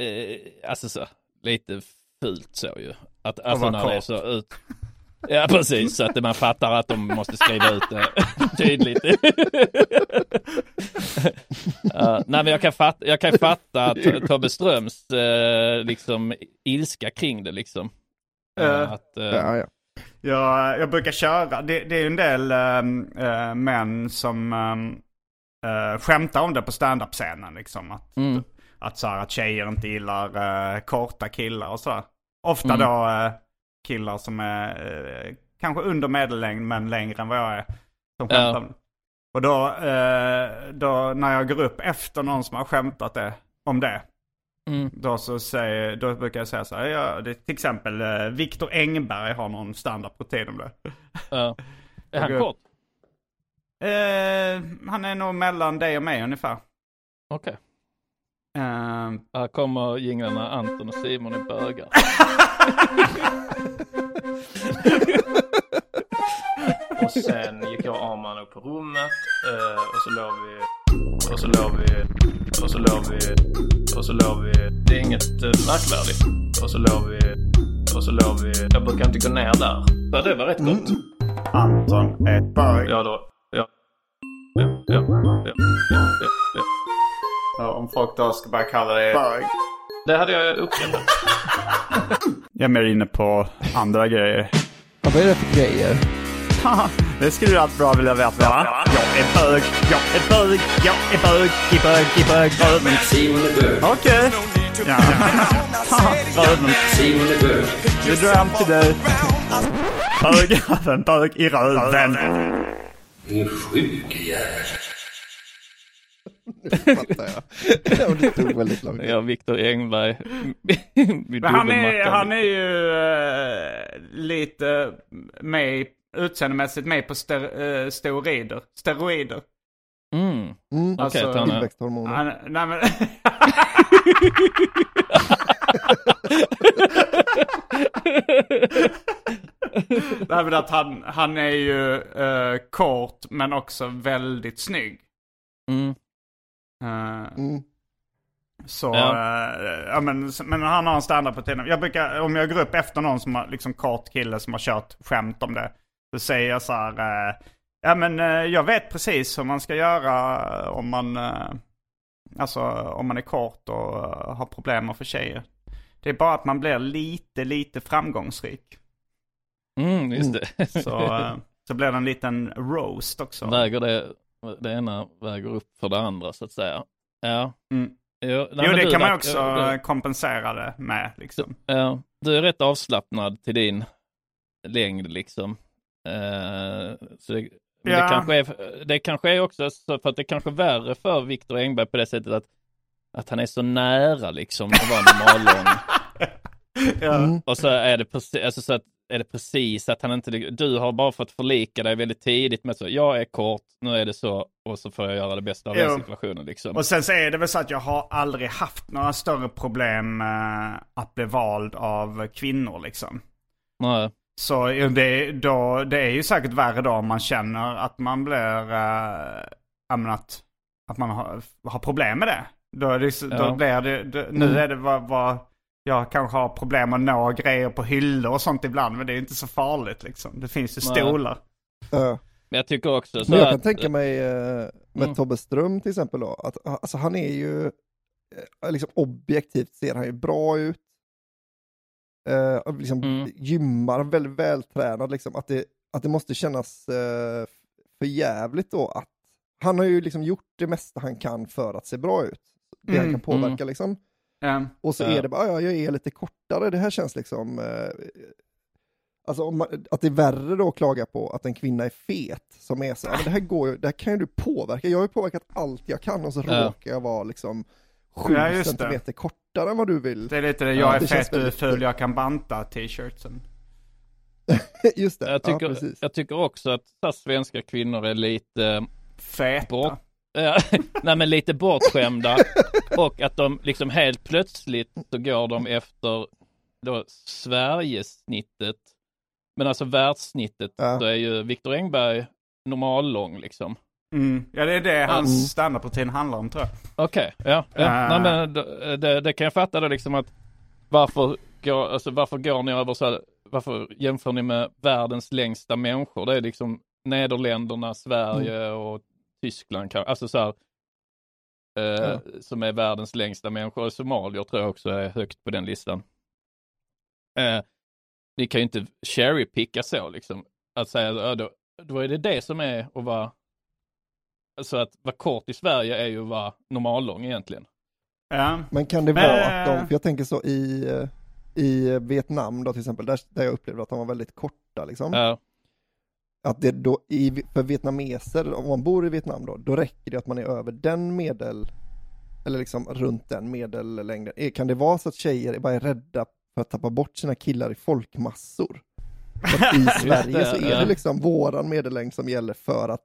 eh, alltså så, lite fult så ju. Att, alltså när det är kort. så ut. Ja, precis. Så att man fattar att de måste skriva ut det *laughs* tydligt. *laughs* Ja, nej, men jag kan fatta, jag kan fatta att Tobbe Ströms eh, liksom ilska kring det liksom. Eh, att, eh, Ja, ja. Jag, jag brukar köra, det, det är ju en del män som um, skämtar om det på standup-scenen. Liksom. Att, Mm. att, så här, att tjejer inte gillar eh, korta killar och så. Ofta Mm. då eh, killar som är eh, kanske under medellängd men längre än vad jag är. Som skämtar om det. Och då, eh, då när jag går upp efter någon som har skämtat det, om det. mm, Då, så säger, då brukar jag säga så här, ja, det, till exempel eh, Viktor Engberg har någon standardprotein om det. ja. *laughs* Är han kort? Eh, han är nog mellan dig och mig ungefär. Okej. Eh, Här kommer jinglarna Anton och Simon i bögar. Och sen gick jag och Arman upp på rummet eh, och så låg vi och så låg vi och så låg vi och så låg vi. Det är inget eh, märkvärdigt. Och så låg vi och så låg vi. Jag brukar inte gå ner där. Så det var rätt gott. Anton är ett bög. Ja då. Ja. Ja, ja, ja, ja, om folk då ska börja kalla det bög. Det hade jag uppskattat. *laughs* Jag är mer inne på andra grejer. Ja, vad är det för grejer? *laughs* det skulle du allt bra vilja veta va? Jag är bög, jag är bög, jag är bög, i bög, i bög, bög. Okej. Ja. Röven. Du dröm till dig. Bögjäveln, bög i röven. Din sjuke jävel. Fattar jag. *laughs* Och det tog väldigt lång tid. Ja, Viktor Engberg. *laughs* Han är, han är ju eh, lite med utseendemässigt med på ster, uh, steroider. Steroider. Mm. Mm. Okej, Alltså, är- Tillväxthormoner. Han, nej men... *laughs* *laughs* nej men att han, han är ju eh, kort men också väldigt snygg. Mm. Eh, Mm. Så, Ja. eh, ja men, men han har en standard på tiden. Jag brukar, om jag går upp efter någon som har, liksom kort kille som har kört skämt om det. Så säger jag så här, eh, ja men jag vet precis hur man ska göra om man, alltså om man är kort och har problem att få tjejer. Det är bara att man blir lite, lite framgångsrik. Mm, just det. Så, eh, så blir det en liten roast också. väger det, det ena väger upp för det andra så att säga. Ja. Mm. Jo, nej, Jo, det du, kan man Dac- också eh, kompensera det med liksom. du, ja, du är rätt avslappnad till din längd liksom. Eh, så det, Ja. det, kanske är, det kanske är också så för att det kanske är värre för Viktor Engberg på det sättet att, att han är så nära liksom att vara normallång. *laughs* Ja. Mm. Och så är det precis, alltså så att är det precis att han inte, du har bara fått förlika dig väldigt tidigt med så, jag är kort, nu är det så, och så får jag göra det bästa av Jo. den situationen liksom. Och sen så är det väl så att jag har aldrig haft några större problem med att bli vald av kvinnor liksom. Nej. Så eh, det, då, det är ju säkert värre då om man känner att man blir, äh, att, att man har, har problem med det. Då, är det, då Ja. blir det, det nu är det vad, vad, jag kanske har problem att nå grejer på hyllor och sånt ibland, men det är inte så farligt liksom. Det finns ju stolar. Ja. Men jag tycker också så Men jag kan att, tänka mig eh, med Mm. Tobbe Ström till exempel då, att alltså, han är ju, eh, liksom objektivt ser han ju bra ut. Eh, och liksom Mm. gymmar, väldigt vältränad liksom, att det, att det måste kännas eh, för jävligt då att han har ju liksom gjort det mesta han kan för att se bra ut. Det han Mm, kan påverka liksom. Ja. Och så Ja. är det bara, ja, jag är lite kortare, det här känns liksom... Eh, alltså om man, att det är värre då att klaga på att en kvinna är fet, som är så, ja, men det här går ju, det här kan ju du påverka, jag har ju påverkat allt jag kan och så Ja. råkar jag vara liksom sju Ja, just det. centimeter kortare än vad du vill. Det är lite det, Ja, jag är det fet, du är ful, jag kan banta t-shirtsen. *laughs* Just det, jag, ja tycker, precis. jag tycker också att svenska kvinnor är lite Feta. bort, Ja, *laughs* nej men lite bortskämda och att de liksom helt plötsligt så går de efter då Sverigesnittet. Men alltså världssnittet Ja. då är ju Viktor Engberg normallång liksom. Mm. Ja, det är det Mm. hans standardprotein handlar om tror jag. Okej, ja. ja. Äh. Nej, men det, det, det kan jag fatta då liksom att varför går, alltså, varför går ni över så här, varför jämför ni med världens längsta människor? Det är liksom Nederländerna, Sverige och Tyskland, kan- alltså så här, eh, Ja. som är världens längsta människor. Somalier tror jag också är högt på den listan. Eh, ni kan ju inte cherrypicka så liksom. Att säga, då, då är det det som är att vara Alltså att vara kort i Sverige är ju att vara normallång egentligen. Ja. Men kan det vara att de, för jag tänker så i, eh, i Vietnam då till exempel, där, där jag upplevde att de var väldigt korta liksom. Ja, Att det då, i, för vietnameser, om man bor i Vietnam då, då räcker det att man är över den medel, eller liksom runt den medellängden. Eh, Kan det vara så att tjejer bara är rädda för att tappa bort sina killar i folkmassor? Så att I *laughs* Sverige så är det liksom våran medellängd som gäller för att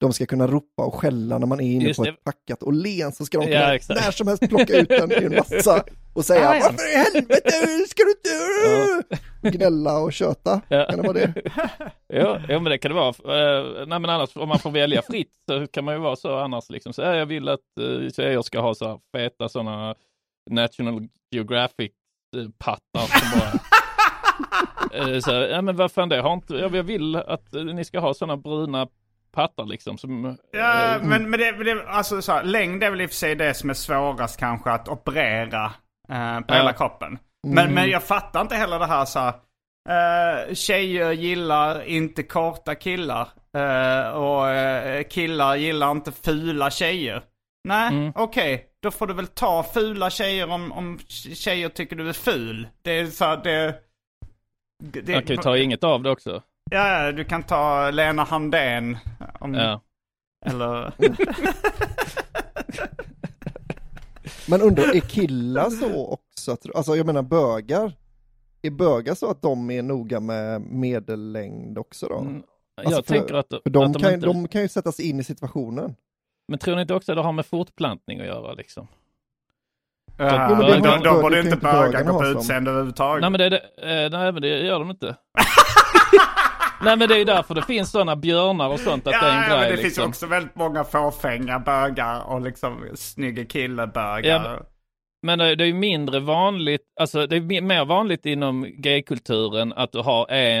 de ska kunna ropa och skälla när man är inne Just på det. ett packat och len så ska de Ja, kunna exakt. när som helst plocka ut den i en massa och säga Ja, ja. varför i helvete ska du inte gnälla och köta? Ja. Kan det vara det? *laughs* jo, jo, men det kan det vara. Eh, nej, men annars om man får välja fritt så kan man ju vara så annars liksom. Så, ja, jag vill att tjejer ska ha så här feta sådana National Geographic uh, pattar som bara *laughs* Eh, så, här, ja men vad fan det har inte, jag vill att eh, ni ska ha sådana bruna pattar liksom som Ja, eh, men, men det, det, alltså så här, längd är väl i och för sig det som är svårast kanske att operera eh, på Ja. hela kroppen. Men, men jag fattar inte heller det här så här, eh, tjejer gillar inte korta killar. eh, och eh, killar gillar inte fula tjejer. Nej, Mm. okej. Då får du väl ta fula tjejer om, om tjejer tycker du är ful. Det är så här, det... det Jag kan ju ta inget av det också. Ja, du kan ta Lena Handén. Om, Ja. Eller... *laughs* Men undrar, är killar så också? Alltså jag menar bögar. Är bögar så att de är noga med medellängd också då? Mm. Alltså, jag för- tänker att, För de, att de kan, inte... de kan ju sätta sig in i situationen. Men tror ni inte också att det har med fortplantning att göra liksom? Ja, det- borde inte bögarna gå på utseende överhuvudtaget. Nej men det, det, eh, nej men det gör de inte. *laughs* *laughs* nej men det är ju därför det finns sådana björnar och sånt att ja, det är en ja, grej men det finns liksom. ju också väldigt många fåfänga bögar och liksom snygga killebögar. Ja, men- det är ju mindre vanligt, alltså det är me- mer vanligt inom gaykulturen att du har en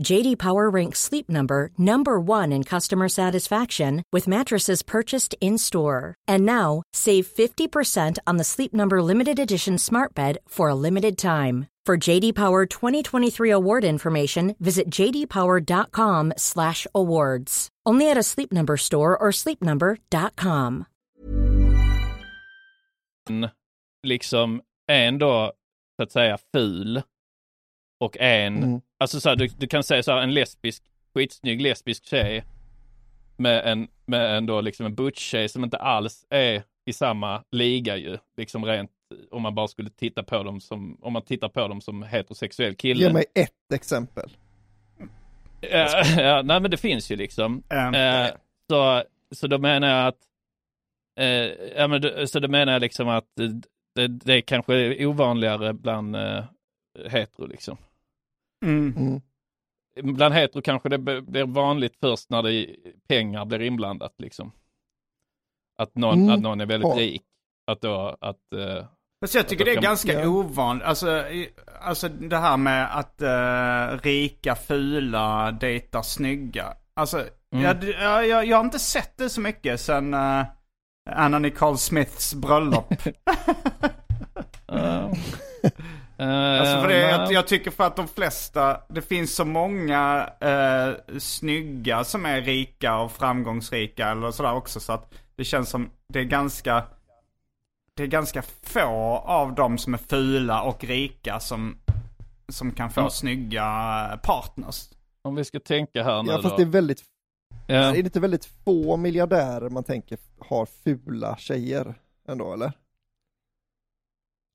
JD Power ranks Sleep Number number 1 in customer satisfaction with mattresses purchased in-store. And now, save 50% on the Sleep Number limited edition Smart Bed for a limited time. For JD Power 2023 award information, visit jdpower.com/awards. Only at a Sleep Number store or sleepnumber.com. liksom en då så att säga ful och en, Mm. Alltså så här, du, du kan säga så här en lesbisk, skitsnygg lesbisk tjej med en, med en då liksom en butch-tjej som inte alls är i samma liga ju, liksom rent om man bara skulle titta på dem som, om man tittar på dem som heterosexuell kille. Ge mig ett exempel. Ja, *laughs* ja, nej men det finns ju liksom. Mm. Eh, så, så då menar jag att, eh, ja men så då menar jag liksom att det, det är kanske ovanligare bland eh, hetero liksom. Mm. Mm. Bland hetero kanske det blir vanligt först när det pengar blir inblandat liksom. Att någon, Mm. att någon är väldigt Ja. rik. Att då, att, eh, Fast jag tycker det är Ja. ganska ovanligt. Alltså, alltså det här med att eh, rika, fula dejtar snygga. Alltså, Mm. jag, jag, jag, jag har inte sett det så mycket sen uh, Anna Nicole Smiths bröllop. *laughs* eh, Alltså för det, jag, jag tycker för att de flesta, det finns så många eh, snygga som är rika och framgångsrika eller sådär också så att det känns som det är ganska, det är ganska få av dem som är fula och rika som, som kan få Ja. snygga partners. Om vi ska tänka här nu Ja, fast då. det är väldigt, Ja. är det inte väldigt få miljardärer man tänker har fula tjejer ändå eller?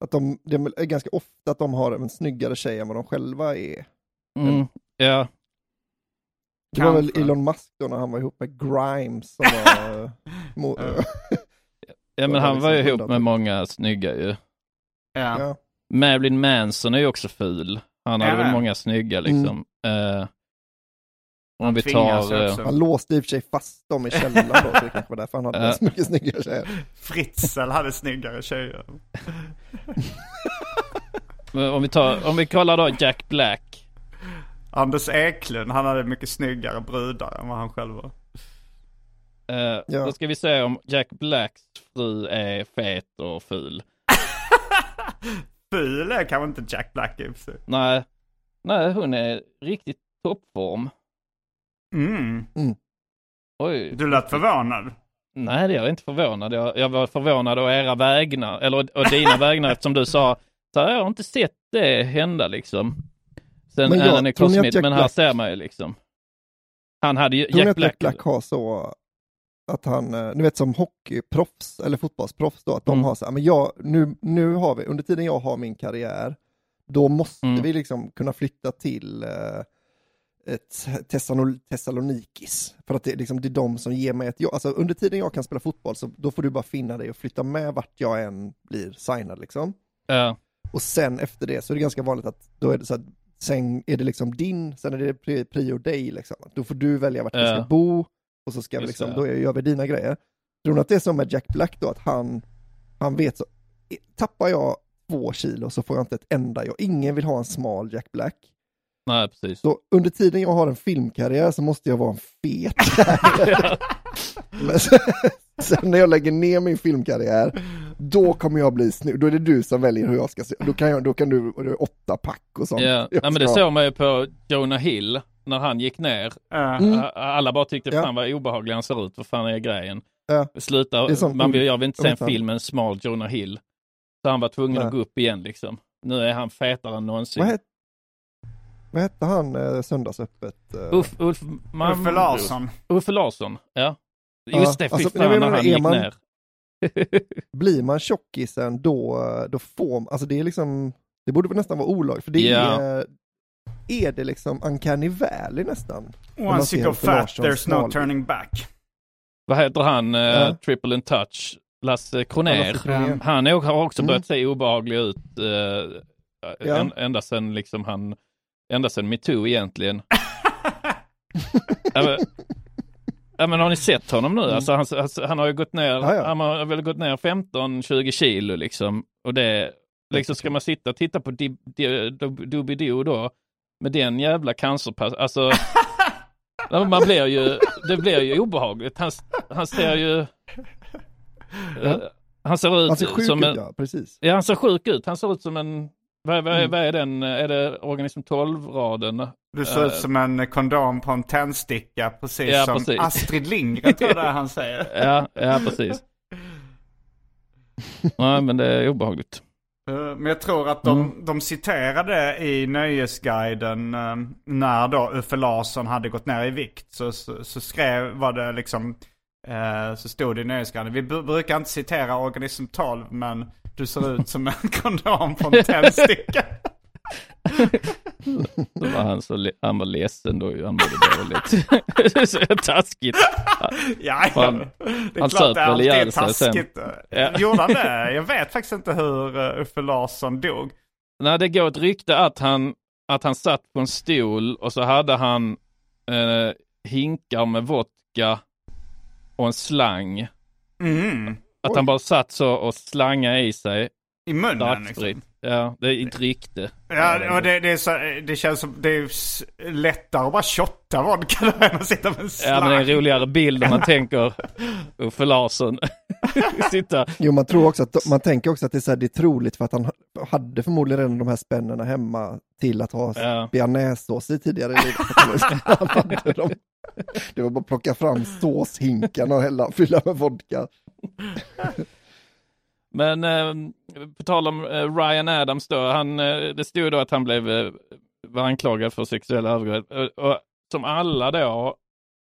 Att de, det är ganska ofta att de har en snyggare tjej än vad de själva är. Mm, ja. Det var väl Kanske. Elon Musk då när han var ihop med Grimes som *laughs* var... eh, mo- Ja. *laughs* men han liksom var ju ihop med många snygga ju. Ja. Marilyn Manson är ju också ful. Han hade Ja, väl många snygga liksom. Eh, om vi tar... Han låste i och för sig fast dem i källaren då, så det kanske var därför han hade *laughs* så mycket snyggare tjejer. Fritzl hade snyggare tjejer. *laughs* om, vi tar, om vi kollar då Jack Black. Anders Eklund, han hade mycket snyggare brudar än vad han själv var. Eh, Ja. Då ska vi se om Jack Blacks fru är fet och ful. *laughs* Ful är kanske inte Jack Black i. Nej, Nej, hon är riktigt toppform. Mm. Oj. Du lät förvånad. Nej, det är jag inte förvånad. Jag, jag var förvånad å era vägnar, eller å dina *laughs* vägnar eftersom du sa så här, jag har inte sett det hända liksom. Sen Men jag- Alan tror ni att Smith, Jack men här Black- ser man ju liksom. Han hade ju, Tror Jack Black, Jack Black har så att han, eh, ni vet som hockeyproffs eller fotbollsproffs då, att de Mm. har så här, men jag, nu, nu har vi, under tiden jag har min karriär, då måste Mm. vi liksom kunna flytta till eh, Thessalonikis. För att det, är liksom, det är de som ger mig ett jobb. Alltså under tiden jag kan spela fotboll så då får du bara finna dig och flytta med vart jag än blir signad liksom. ja, Och sen efter det så är det ganska vanligt att då är det så att sen är det liksom din, sen är det pri- prio dig liksom. Då får du välja vart du Ja. ska bo och så ska vi Just liksom, det. då gör vi dina grejer. Tror du att det är som med Jack Black då, att han, han vet så, tappar jag två kilo så får jag inte ett enda jobb. Ingen vill ha en smal Jack Black. Nej precis. Så under tiden jag har en filmkarriär så måste jag vara en fet. *laughs* Men sen, sen när jag lägger ner min filmkarriär, då kommer jag bli snygg. Då är det du som väljer hur jag ska se. Då kan, jag, då kan du, är åtta pack och sånt. Ja, Jag ja men det ska- såg man ju på Jonah Hill när han gick ner. Mm. Alla bara tyckte fan vad obehaglig han ser ut, vad fan är grejen? Ja. Sluta, som man vill, jag vill inte se en film med en smal Jonah Hill. Så han var tvungen Nej. att gå upp igen liksom. Nu är han fetare än någonsin. Vad, het, vad hette han eh, söndagsöppet? Eh, Uff, Ulf, man, Uffe Larsson. Uffe Larsson, ja. Ja, Just det, fy alltså, fan jag menar, när han är gick man- ner. *laughs* Blir man tjockisen då, då får alltså det är liksom, det borde väl nästan vara olagligt, för det Ja. är, är det liksom uncanny valley nästan? man Once you go fat there's no smal. turning back. Vad heter han, eh, Ja. Triple in Touch? Lasse Ja, Kronér. Lasse Kronér. Han är, har också Mm. börjat se obehaglig ut. Eh, Ja. en, ända sedan liksom han, ända sedan metoo egentligen. *laughs* ja, men, ja men har ni sett honom nu? Alltså, han, alltså, han har ju gått ner. Ja, ja. han har väl gått ner 15-20 kilo liksom. Och det, liksom ska man sitta och titta på Doobie-Doo då, med den jävla cancerpass, alltså *laughs* Man blir ju, det blir ju obehagligt. Han, han ser ju... eh, Han ser ut Han ser sjuk som ut en... ja, precis. Ja, han ser sjuk ut. Han ser ut som en... Vad, vad, Mm. vad är den? Är det organism 12-raden? Du ser ut Eh, som en kondom på en tändsticka, precis Ja, som precis. Astrid Lindgren tror jag han säger. *laughs* Ja, ja precis. Nej, men det är obehagligt. Eh, Men jag tror att de, de citerade i Nöjesguiden eh, när då Uffe Larsson hade gått ner i vikt. Så, så, så skrev, var det liksom, så stod det i Nöjesguiden. Vi br- brukar inte citera Organism 12 men du ser ut som en *laughs* kondom på en tändsticka. Då var han, så han var ledsen då, han mådde dåligt. *laughs* så taskigt. ja, Fan. det är Han klart det är alltid sig sen. taskigt. Ja. Gjorde han det? Jag vet faktiskt inte hur uh, Uffe Larsson dog. Nej, det går ett rykte att han, att han satt på en stol och så hade han eh, hinkar med vodka och en slang. Mm. Att han bara satt så och slangade i sig I munnen liksom. Ja, det är ett rykte. Ja, och det, det, är så, det känns som det är lättare att bara shotta vodka då än att sitta med en slang. Ja, men det är en roligare bild om man *laughs* tänker Uffe Larsson *laughs* sitta. Jo, man tror också att, man tänker också att det är, så här, det är troligt för att han hade förmodligen redan de här spännena hemma till att ha Ja. bearnaisesås i tidigare i livet. *laughs* Det var bara att plocka fram såshinkarna och hälla, fylla med vodka. *laughs* Men eh, på tal om eh, Ryan Adams då, han, eh, det stod då att han blev eh, var anklagad för sexuella övergrepp. Och, och som alla då,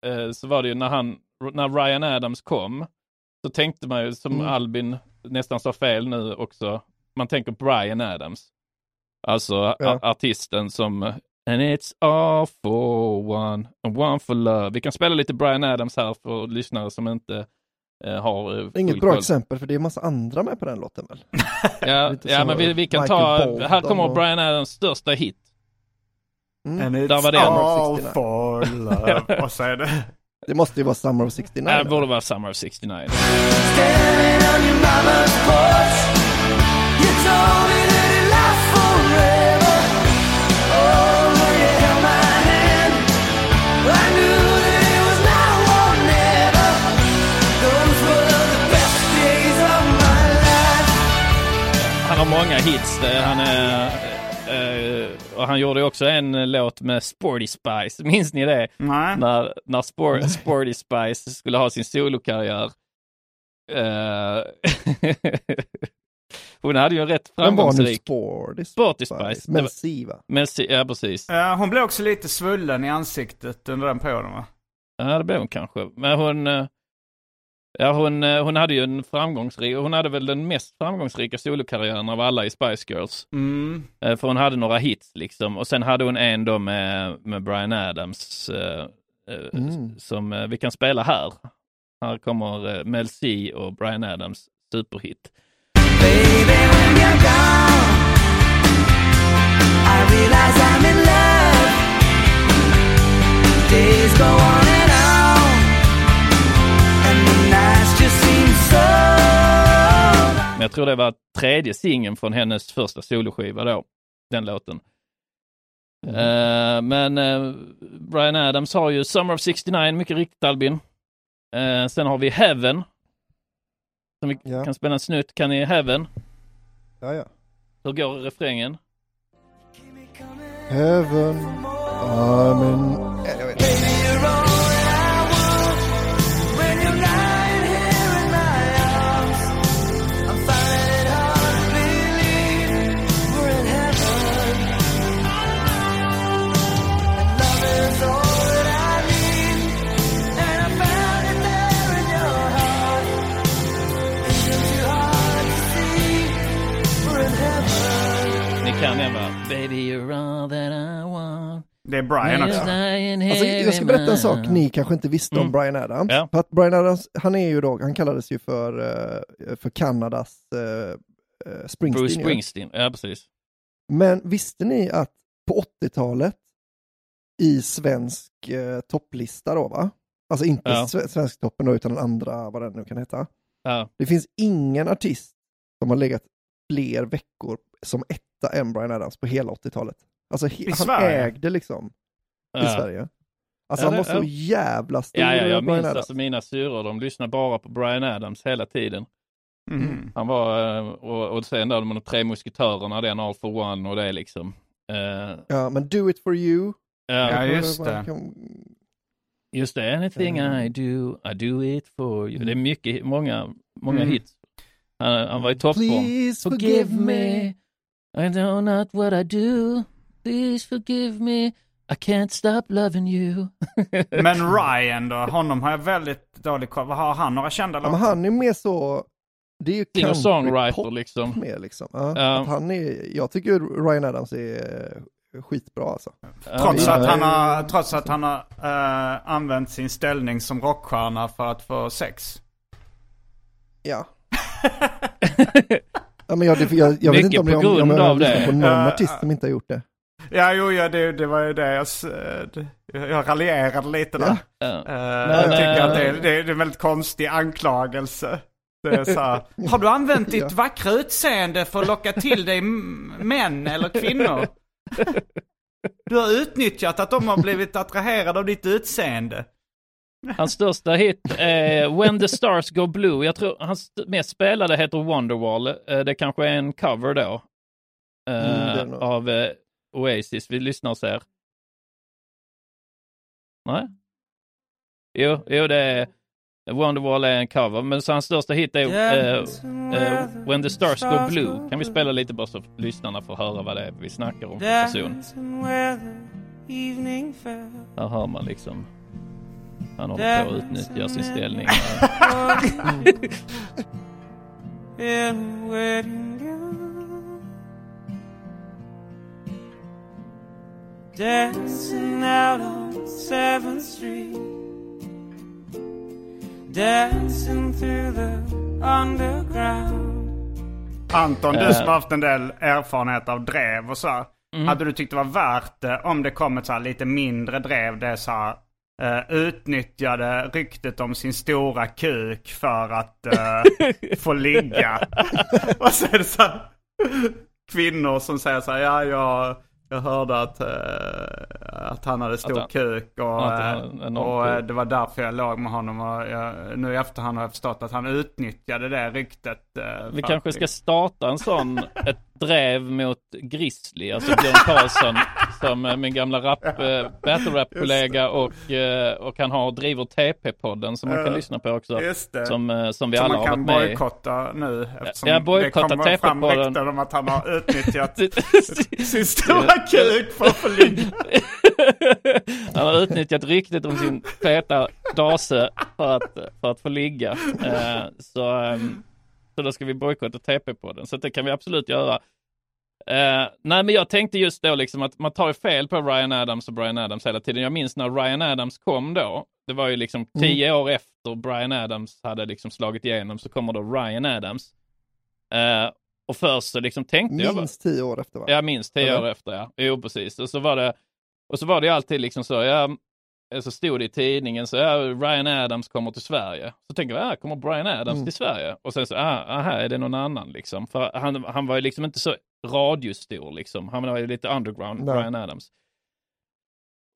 eh, så var det ju när han, när Ryan Adams kom, så tänkte man ju som Mm. Albin nästan sa fel nu också, man tänker Brian Adams. Alltså Ja. artisten som And it's all for one and one for love. Vi kan spela lite Brian Adams här för lyssnare som inte har eh, Inget bra koll. exempel för det är massa andra med på den låten väl? *laughs* Ja, ja men vi, vi kan Michael ta, Bolton här kommer och- Brian Adams största hit. Mm. And Där var det. all 69. for love. Så är det... Det måste ju vara Summer of 69. Nej, det borde vara Summer of 69. Många hits. Eh, Han är, Eh, och han gjorde också en eh, låt med Sporty Spice, *laughs* minns ni det? Nej. När, när Spor Sporty Spice skulle ha sin solokarriär. *laughs* Hon hade ju en rätt Men var nu framgångsrik... Sporty Sporty Spice. Men Siva. Men, si- ja, precis. Eh, hon blev också lite svullen i ansiktet under den perioden va? Ja, det blev hon kanske. Men hon, eh, ja, hon, eh, hon hade ju en framgångsrik, hon hade väl den mest framgångsrika solokarriären av alla i Spice Girls. Mm. Eh, För hon hade några hits liksom. Och sen hade hon en då med, med Brian Adams eh, Mm. som vi kan spela här. Här kommer Mel C och Brian Adams superhit. Men jag tror det var tredje singeln från hennes första soloskiva då, den låten. Eh, men eh, Brian Adams har ju Summer of 69, mycket riktigt Albin. Eh, sen har vi Heaven. Som vi Ja. kan spela en snutt. Kan ni Heaven? Ja, ja. Hur går refrängen? Heaven, I'm in... kan den va? Baby you're all that I want. Det är Brian också. Alltså, jag ska berätta en sak ni kanske inte visste om Mm. Brian Adams. Ja. För att Brian Adams, han är ju då, han kallades ju för, eh, för Kanadas eh, Springsteen. Bruce. Springsteen, ja precis. Men visste ni att på 80-talet i svensk eh, topplista då va? Alltså inte Ja. sve- Svensktoppen då, utan den andra, vad den nu kan heta. Ja. Det finns ingen artist som har legat fler veckor som etta än Brian Adams på hela 80-talet. Alltså he- I han Sverige? ägde liksom i Ja. Sverige. Alltså Ja, han var så ja. jävla stor, Ja, ja, jag Brian minns Adams. alltså mina syrror, de lyssnade bara på Brian Adams hela tiden. Mhm. Han var, eh, och, och sen då de tre musketörerna, den All for One och det liksom. Eh, Ja, men Do It For You. ja, Ja, just det. just det, anything Mm. I do, I do it for you. Det är mycket, många, många Mm. hits. Han, han var i toppform. Please Forgive me, I know not what I do. Please forgive me, I can't stop loving you. *laughs* Men Ryan då, honom har jag väldigt dålig koll. Vad Har han några kända Ja, men låtar? han är mer så, det är ju country-pop liksom. mer liksom. Ja. Att han är, jag tycker Ryan Adams är eh, skitbra alltså. Trots att han har, trots att han har eh, använt sin ställning som rockstjärna för att få sex. Ja. *laughs* *laughs* ja men jag, jag, jag vet inte om på jag, om, jag har av det. lyssnat på någon Ja, artist som inte har gjort det. Ja, jo, ja, det, det var ju det jag, jag raljerade lite där. Ja. Eh, Men, jag tycker eh, att det, är- det, är- en väldigt konstig anklagelse. Det är så här, *laughs* har du använt ditt Ja. vackra utseende för att locka till dig män eller kvinnor? *laughs* Du har utnyttjat att de har blivit attraherade av ditt utseende. Hans största hit är When the Stars Go Blue. Jag tror hans mest spelade heter Wonderwall. Eh, Det kanske är en cover då. eh, Mm, av eh, Oasis. Vi lyssnar och ser. Nej? Jo, jo det är Wonderwall är en cover. Men så hans största hit är eh, eh, When the Stars Go Blue. Kan vi spela lite bara så lyssnarna får höra vad det är vi snackar om för person. Här hör man liksom han håller på att utnyttja sin ställning. Dancing out on 7th Street. Dancing through the underground. Anton, du Eh. som har haft en del erfarenhet av drev och så. här, Mm. Hade du tyckt det var värt det om det kom ett så här lite mindre drev? Det är så här, eh, utnyttjade ryktet om sin stora kuk för att eh, *laughs* få ligga. och så är det så här, kvinnor som säger så här, ja jag, jag hörde att, eh, att han hade stor han- kuk och, en enorm och kuk. det var därför jag låg med honom. Och jag, nu i efterhand har jag förstått att han utnyttjade det ryktet. Vi kanske ska starta en sån, *laughs* ett drev mot Grizzly, alltså Björn Karlsson *laughs* som är min gamla rap, eh, battle rap-kollega och, eh, och han har driver TP-podden som man kan Ja. lyssna på också. Som, eh, som vi Som alla man har kan varit med i. bojkotta nu eftersom Ja, bojkotta det kommer fram TP-podden. rykten om att han har utnyttjat *laughs* sin stora kuk för att få ligga. *laughs* Han har utnyttjat ryktet om sin feta dase för att, för att få ligga. Eh, så, ehm, så då ska vi bojkotta TP på den. Så det kan vi absolut göra. Eh, nej men jag tänkte just då liksom att man tar ju fel på Ryan Adams och Brian Adams hela tiden. Jag minns när Ryan Adams kom då. Det var ju liksom tio år efter Brian Adams hade liksom slagit igenom så kommer då Ryan Adams. Eh, och först så liksom tänkte jag... bara- Minst tio år efter va? Ja, minst tio Eller? år efter ja. Jo, precis. Och så var det, och så var det alltid liksom så, ja, så stod det i tidningen så, ja, Ryan Adams kommer till Sverige. Så tänker jag, ja, kommer Brian Adams Mm. till Sverige? Och sen så, ah, aha, är det någon annan liksom? För han, han var ju liksom inte så radiostor liksom. Han var ju lite underground, Nej. Brian Adams.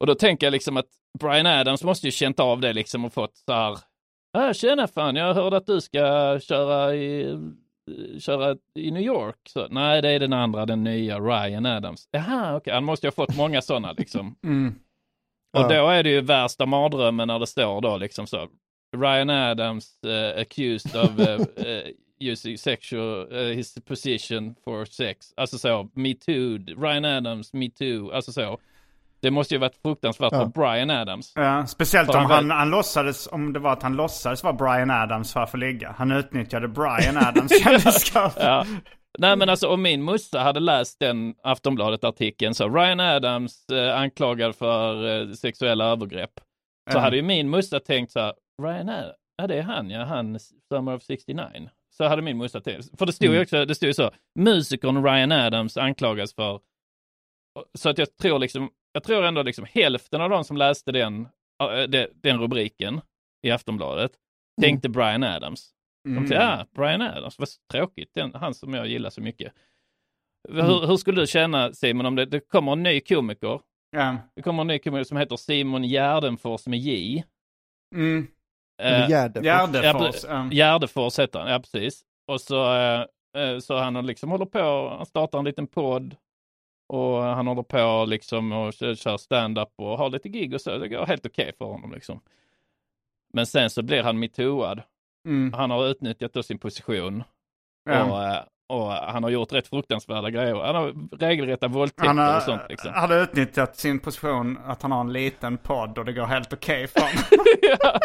Och då tänker jag liksom att Brian Adams måste ju känt av det liksom och fått så här, ah, tjena fan, jag hörde att du ska köra i köra i New York. Så, nej, det är den andra, den nya Ryan Adams. Jaha, okej, han måste ju ha fått många sådana liksom. *laughs* Mm. Och Ja. då är det ju värsta mardrömmen när det står då liksom så. Ryan Adams uh, accused of uh, *laughs* using sexual, uh, his position for sex. Alltså så, me too, Ryan Adams, me too, alltså så. Det måste ju varit fruktansvärt Ja. för Brian Adams. Ja, speciellt För om han han, låtsades, om det var att han låtsades vara Brian Adams för att få ligga. Han utnyttjade Brian Adams *laughs* kändisskap. Ja. Nej men alltså om min mussa hade läst den Aftonbladet-artikeln så Ryan Adams eh, anklagad för eh, sexuella övergrepp. Så Ja. hade ju min mussa tänkt så här, Ryan Adams, ja det är han ja, han Summer of 69. Så hade min mussa tänkt. För det stod ju Mm. också, det stod ju så, musikern Ryan Adams anklagas för så att jag tror liksom, jag tror ändå liksom hälften av de som läste den, de- den rubriken i Aftonbladet tänkte Brian Adams. De Mm. tänkte, ja, Brian Adams, vad tråkigt, den, han som jag gillar så mycket. Mm. Hur, hur skulle du känna Simon om det, det kommer en ny komiker, Ja. det kommer en ny komiker som heter Simon Gärdenfors med J. Mm. Eh, Gärdefors. Gärdefors. Heter han, ja precis. Och så, eh, eh, så han har liksom håller på, han startar en liten podd och han håller på liksom och kör, stand-up och har lite gig och så. Det går helt okej för honom liksom. Men sen så blir han metooad. Mm. Han har utnyttjat då sin position Ja. och, eh, och han har gjort rätt fruktansvärda grejer. Han har regelrätta våldtäkter Han har, och sånt liksom. hade utnyttjat sin position att han har en liten podd och det går helt okej för honom. *laughs* Ja.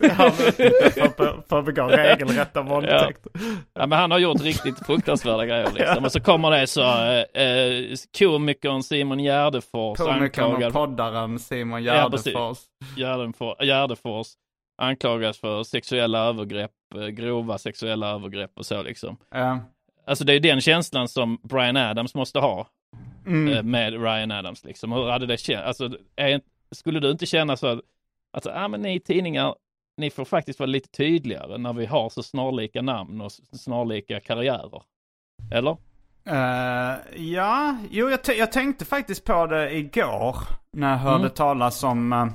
Han har för, för att begå regelrätta våldtäkter. Ja, men han har gjort riktigt fruktansvärda grejer liksom. Och så kommer det så, eh, eh, komikern Simon Gärdefors Komikern och poddaren Simon Ja, precis. Gärdefors. Anklagas för sexuella övergrepp, eh, grova sexuella övergrepp och så liksom. Ja. Alltså det är den känslan som Brian Adams måste ha Mm. eh, med Ryan Adams liksom. Hur hade det känts? Alltså, är, skulle du inte känna så att, att ah, men ni tidningar, ni får faktiskt vara lite tydligare när vi har så snarlika namn och snarlika karriärer? Eller? Eh, ja, jo jag, jag tänkte faktiskt på det igår när jag hörde Mm. talas om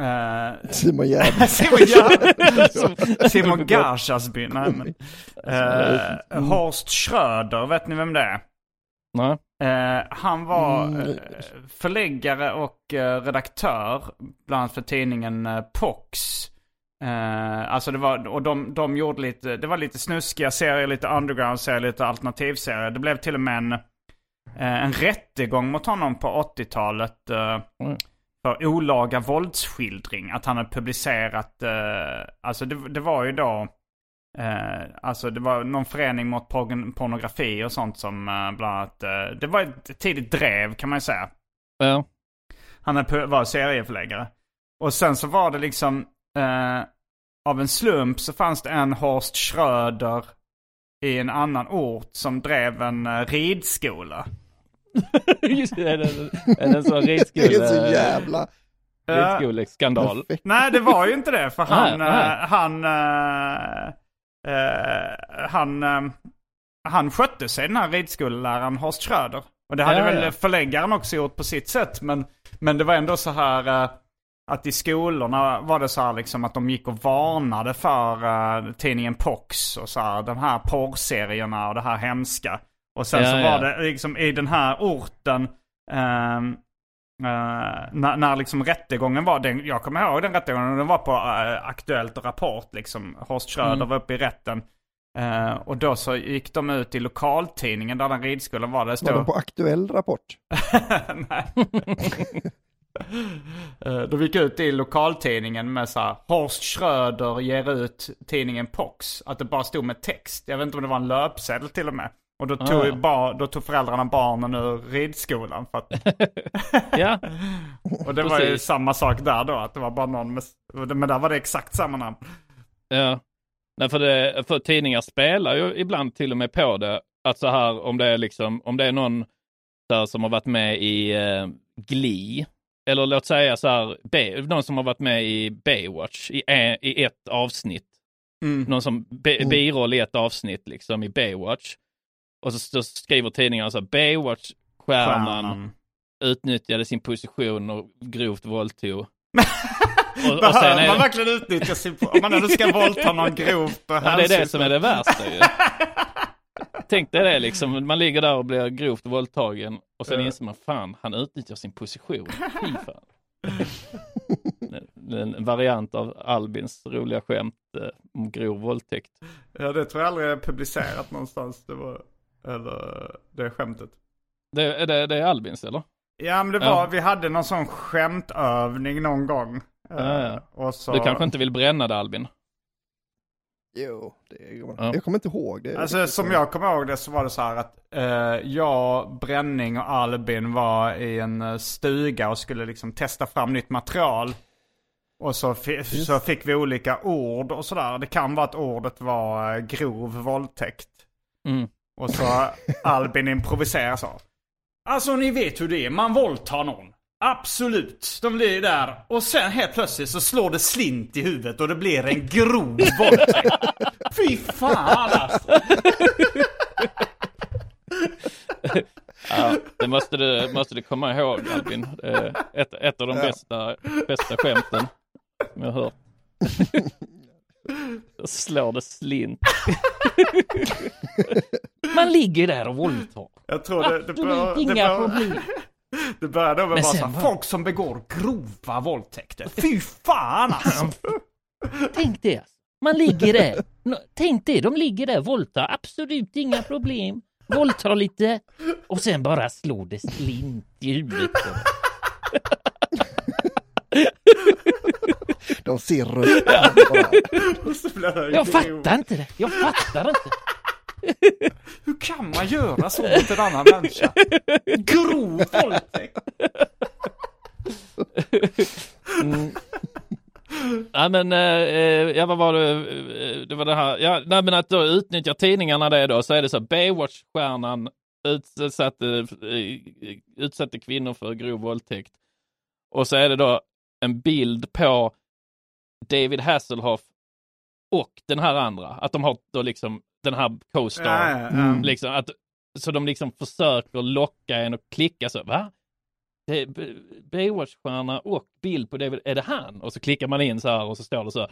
uh, Simon Gärd. *laughs* Simon, Gär- Simon Gashasby. Nej, men, eh, Horst Schröder, vet ni vem det är? Nej. Eh, han var eh, förläggare och redaktör, bland annat för tidningen uh, Pox. Alltså det var, och de, de gjorde lite, det var lite snuskiga serier, lite underground-serier, lite alternativserier. Det blev till och med en, en rättegång mot honom på 80-talet. eh, Mm. För olaga våldsskildring. Att han hade publicerat, eh, alltså det, det var ju då, eh, alltså det var någon förening mot porn- pornografi och sånt som eh, bland annat, eh, det var ett tidigt drev kan man ju säga. Ja. Han hade var serieförläggare. Och sen så var det liksom, eh, av en slump så fanns det en Horst Schröder i en annan ort som drev en uh, ridskola. *laughs* Just det, är det en sån Det är så ridskole, jävla ridskoleskandal? perfekt. Nej, det var ju inte det. För *laughs* han, Nej, nej. eh, han, eh, eh, han, eh, han skötte sig den här ridskoleläraren Horst Schröder. Och det hade Ja, väl ja. förläggaren också gjort på sitt sätt. Men, men det var ändå så här, att i skolorna var det så här liksom att de gick och varnade för uh, tidningen Pox och så här, de här porrserierna och det här hemska. Och sen Ja, så ja. var det liksom i den här orten, ehm, eh, när, när liksom rättegången var, den, jag kommer ihåg den rättegången, den var på eh, Aktuellt och Rapport liksom. Horst Schröder Mm. var uppe i rätten. Eh, och då så gick de ut i lokaltidningen där den ridskolan var. Det Var stod... de på aktuell rapport? *laughs* Nej. De gick ut i lokaltidningen med så här, Horst Schröder ger ut tidningen Pox. Att det bara stod med text. Jag vet inte om det var en löpsedel till och med. Och då tog, Ah. ju bar, då tog föräldrarna barnen ur ridskolan. För att, *laughs* Ja, och det var ju samma sak där då. Att det var bara någon med, men där var det exakt samma namn. ja. Nej, för, det, för tidningar spelar ju ibland till och med på det. Att så här, om det är liksom, om det är någon där som har varit med i eh, Glee, eller låt säga så här, B, någon som har varit med i Baywatch i, e- i ett avsnitt. Mm. Någon som bi- biroll i ett avsnitt liksom i Baywatch. Och så, skriver tidningarna så här, Baywatch-stjärnan Stjärnan. utnyttjade sin position och grovt våldtog. *laughs* och, och sen är man verkligen utnyttja sin... Om man ändå ska våldta någon grovt och ja, det är det som är det värsta ju. *laughs* Tänk dig det liksom, man ligger där och blir grovt våldtagen och sen inser man fan, han utnyttjar sin position. Fy *laughs* fan. En- variant av Albins roliga skämt eh, om grov våldtäkt. Ja, det tror jag aldrig är publicerat någonstans. Det var, eller det skämtet. Det, är det, det är Albins eller? Ja, men det var, Ja. vi hade någon sån skämtövning någon gång. Ja, Eh, ja. Och så, Du kanske inte vill bränna det Albin? Jo, det går Ja. Jag kommer inte ihåg det. Alltså som jag kommer ihåg det så var det så här att eh, jag, Bränning och Albin var i en eh, stuga och skulle liksom testa fram nytt material. Och så, fi- så fick vi olika ord och sådär. Det kan vara att ordet var eh, grov våldtäkt. Mm. Och så Albin improviserar så. Alltså ni vet hur det är, man våldtar någon. Absolut, de blir där. Och sen helt plötsligt så slår det slint i huvudet och det blir en grov våldtäkt. Fy fan alltså. Ja, det måste du, måste du komma ihåg Albin. Ett, ett av de bästa, bästa skämten som jag har hört. Då slår det slint. *laughs* Man ligger där och våldtar. Jag tror det, det, bör, det, Inga bör, problem. *laughs* det började med Men bara sen så här, var- folk som begår grova våldtäkter. Fy fan alltså. *laughs* Tänk det. alltså. Man ligger där. Tänk det, de ligger där, våldtar, absolut inga problem. Våldtar lite och sen bara slår det slint i huvudet. De ser rött. *laughs* Jag fattar inte det. Jag fattar inte. Hur kan man göra så mot en annan människa? Grov våldtäkt. Ja men, eh, eh, ja vad var det, Eh, det var det här, ja nej men att då utnyttjar tidningarna det då, så är det så Baywatch-stjärnan utsatte, eh, utsatte kvinnor för grov våldtäkt. Och så är det då en bild på David Hasselhoff och den här andra, att de har då liksom den här co-star, ja. liksom att, så de liksom försöker locka en och klicka så, va? Baywatch-stjärna och bild på David, är det han? Och så klickar man in så här och så står det så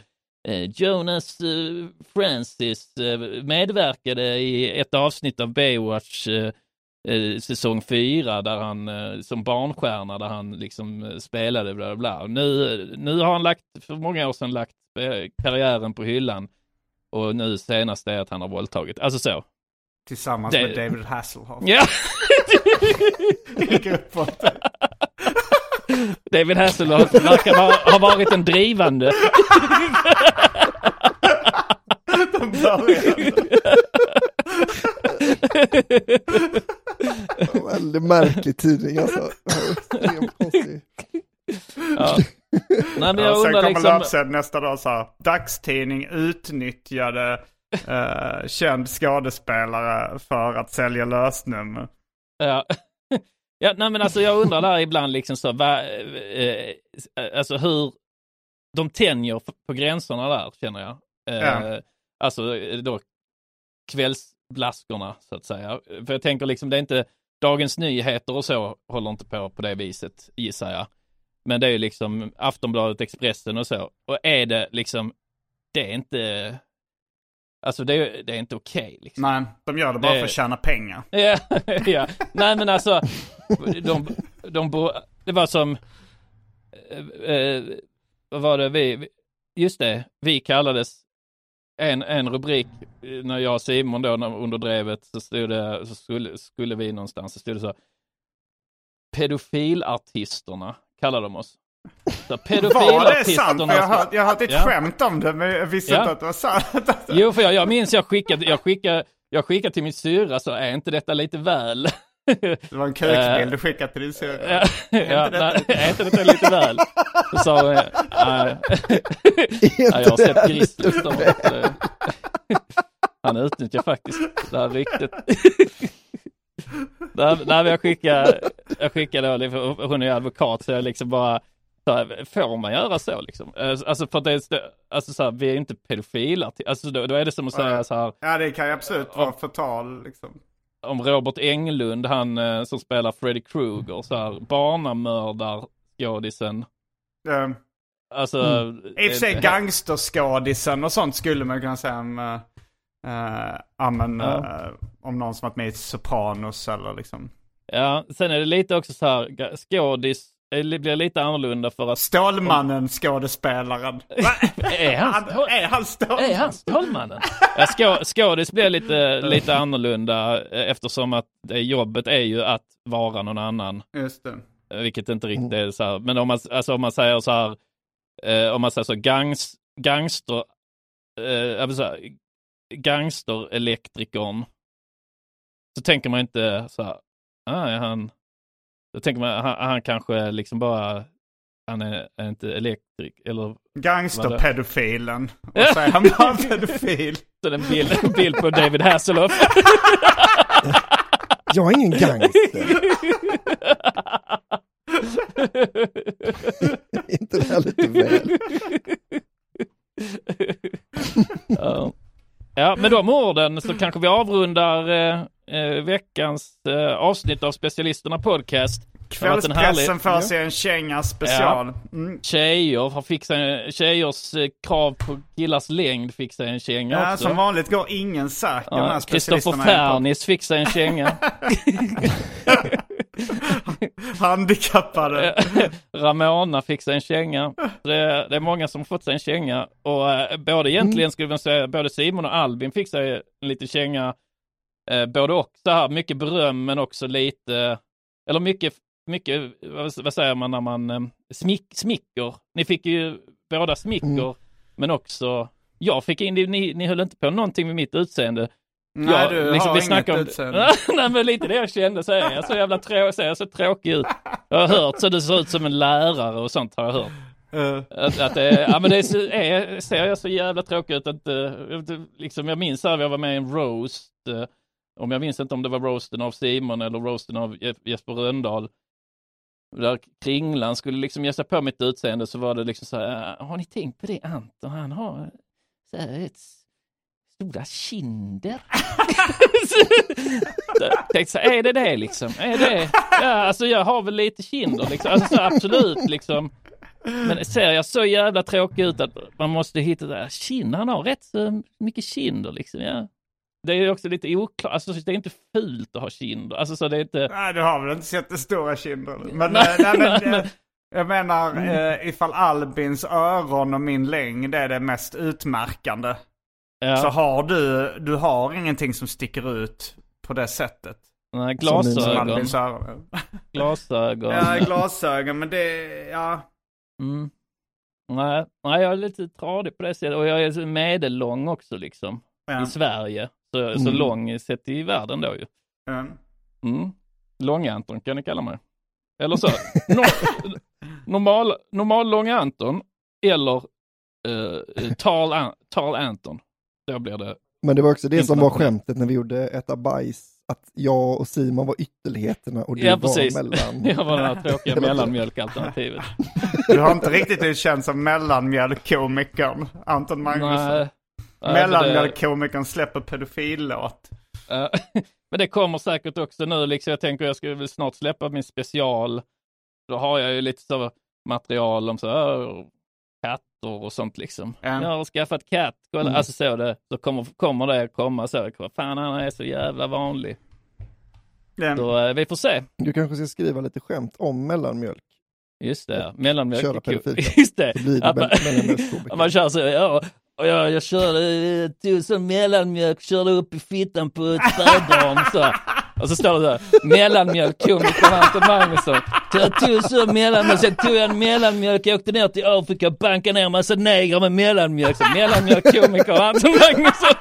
eh, Jonas eh, Francis eh, medverkade i ett avsnitt av Baywatch eh, säsong 4 där han eh, som barnstjärna där han liksom eh, spelade bla bla Nu, nu har han lagt, för många år sedan lagt eh, karriären på hyllan och nu senast är att han har våldtagit. Alltså så. Tillsammans Det- med David Hasselhoff. Ja! David Hasselhoff verkar ha, ha varit en drivande. Väldigt märklig tidning alltså. Ja. Nej men Ja, jag sen undrar kommer liksom. löpsedeln nästa dag så här. Dagstidning utnyttjade eh, känd skådespelare för att sälja lösnummer. Ja. ja, nej men alltså jag undrar där ibland liksom så, va, eh, alltså hur de tänjer på- gränserna där känner jag. Eh, Ja. Alltså då kvällsblaskorna så att säga. För jag tänker liksom det är inte Dagens Nyheter och så håller inte på på det viset gissar jag. Men det är ju liksom Aftonbladet, Expressen och så. Och är det liksom, det är inte, alltså det är, det är inte okej. liksom. Nej, de gör det bara Det- för att tjäna pengar. *laughs* Ja, ja. Nej men alltså, de, de bo, det var som, eh, eh, vad var det vi- just det, vi kallades, en, en rubrik eh, när jag och Simon då under drevet så stod det, så skulle, skulle vi någonstans, så stod det så, pedofilartisterna kallade de oss. Så, Var det sant? För jag har hört, jag hört ett Ja. skämt om det men jag visste Ja. inte att det var sant. Jo, för jag, jag minns jag skickade, jag skickade, jag skickade till min syrra, så är inte detta lite väl? Det var en kukbild du skickade till din syrra. Ja, nej, inte lite väl? Så sa hon, nej. jag har sett? Eh, Han utnyttjar faktiskt det här ryktet. Nej, men jag skickade, jag skickade då, liksom, hon är ju advokat så jag liksom bara, så här, får man göra så liksom? Eh, Alltså för det alltså så här, vi är inte pedofiler, alltså då, då är det som att säga så här, Ja det kan ju absolut vara förtal liksom. Om Robert Englund, han eh, som spelar Freddy Krueger, så här, barnamördar skådisen. Um, Alltså, I och för sig eh, gangsterskådisen och sånt skulle man kunna säga om, uh, uh, men, Ja. eh, om någon som varit med i Sopranos eller liksom. Ja, sen är det lite också så här, skådis eh, li- blir lite annorlunda för att... Stålmannen skådespelaren. Är han, Han, är han Stålman? är han Stålmannen? Ja, skå, skådis blir lite, lite annorlunda eh, eftersom att det jobbet är ju att vara någon annan. Just det. eh, Vilket inte riktigt är så här. Men om man, alltså om man säger så här, eh, om man säger så gangs, gangster, eh, säga, gangsterelektrikern. Så tänker man inte så här, ah, är han, då tänker man, han, han kanske liksom bara, han är, är inte elektrik, eller Gangsterpedofilen. Och så är han bara pedofil. så en bild, en bild på David Hasselhoff. *laughs* Jag är ingen gangster. *laughs* *laughs* inte det här lite väl? Ja, med de orden så kanske vi avrundar eh, eh, veckans eh, avsnitt av Specialisterna Podcast. Kvällspressen får sig en känga special. Mm. Tjejer har fixat tjejers eh, krav på killars längd fick sig en känga Ja, också. som vanligt går ingen säker Ja, Kristoffer. Fernis fick sig en känga. *laughs* *laughs* *laughs* Handikappade. Ramona fick sig en känga. Det, det är många som fått sig en känga. Och eh, både egentligen skulle man säga, både Simon och Albin fick sig en liten känga. Eh, både och så här, mycket beröm men också lite, eller mycket, mycket, vad, vad säger man när man, eh, smick, smicker. Ni fick ju båda smicker, Mm. men också, jag fick in, ni, ni höll inte på någonting med mitt utseende. Nej, Ja, du liksom, har vi inget om-. *laughs* Nej men lite det jag kände, så är jag så jävla trå, ser jag så tråkig ut. Jag har hört så du ser ut som en lärare och sånt har jag hört. Eh, Att, att det, ja men det är, är, ser jag så jävla tråkig ut att, eh, liksom jag minns här, jag var med i en roast, eh, om jag minns inte om det var roasten av Simon eller roasten av Je- Jesper Röndahl. Där Kringlan skulle liksom ge sig på mitt utseende så var det liksom så här, "Ah, har ni tänkt på det Anton, han har så här ett stora kinder. *laughs* Tänkte så här, är det det liksom? Är det? Ja, alltså jag har väl lite kinder liksom. Alltså så absolut liksom. Men ser jag så jävla tråkig ut att man måste hitta det här, kind, han har rätt så mycket kinder liksom. Ja. Det är också lite oklart, alltså det är inte fult att ha kinder. Alltså så det är inte... Nej, du har väl inte sett det stora kinder? Men, Nej, eh, nej, men, nej, eh, jag menar eh, ifall Albins öron och min längd är det mest utmärkande. Ja, Så har du, du har ingenting som sticker ut på det sättet. nej, glasögon. Glasögon. Ja, glasögon, men det, ja. Mm. Nej, nej, jag är lite tradig på det sättet och jag är medellång också liksom. ja. I Sverige. Så, så Mm. lång sett i världen då ju. ja. Mm. Lång-Anton kan ni kalla mig. Eller så, no, *laughs* normal, normal Lång-Anton eller uh, Tall, An- Tall Anton. Då blir det, Men det var också det som var skämtet när vi gjorde Äta bajs. Att jag och Simon var ytterligheterna och du Ja, var precis. mellan. *laughs* jag var *laughs* det här tråkiga mellanmjölkalternativet. Du har inte riktigt blivit känd som mellanmjölkkomikern Anton Magnusson. Nej, nej, för det- släpper pedofillåt. *laughs* Men det kommer säkert också nu, liksom, jag tänker jag ska väl snart släppa min special. Då har jag ju lite så, material om så här, katter och sånt liksom. Ja. Jag har skaffat katt, kolla, Mm. alltså så det, så kommer, kommer det komma så, fan han är så jävla vanlig. Ja. Så eh, vi får se. Du kanske ska skriva lite skämt om mellanmjölk. Just det, mellanmjölk. Köra pedofil. *laughs* Just det. Så blir det Att man- mell- mellanmjölkskomiker. *laughs* att man kör så, ja, och jag, jag körde, tog sån mellanmjölk, körde upp i fittan på ett spädbarn så. Och så står det så här, mellanmjölk, från Anton Magnusson. Så jag tog så mellanmjölk, sen tog jag en mellanmjölk, jag åkte ner till Afrika och bankade ner en massa negrer med mellanmjölk. Så mellanmjölk, komiker Anton Magnusson.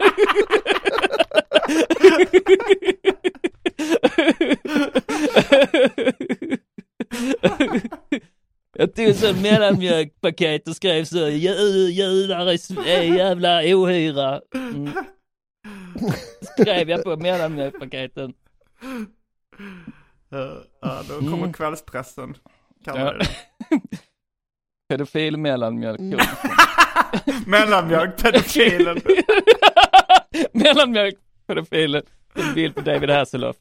Jag tog så mellanmjölkpaket och skrev så, judar är jävla ohyra. Mm. Skrev jag på mellanmjölkpaketen. Ja, då kommer Mm. kvällspressen. Ja. *laughs* Pedofil mellanmjölk. Mm. *laughs* Mellanmjölk, pedofilen. *laughs* mellanmjölk, pedofilen. En bild på David Hasselhoff.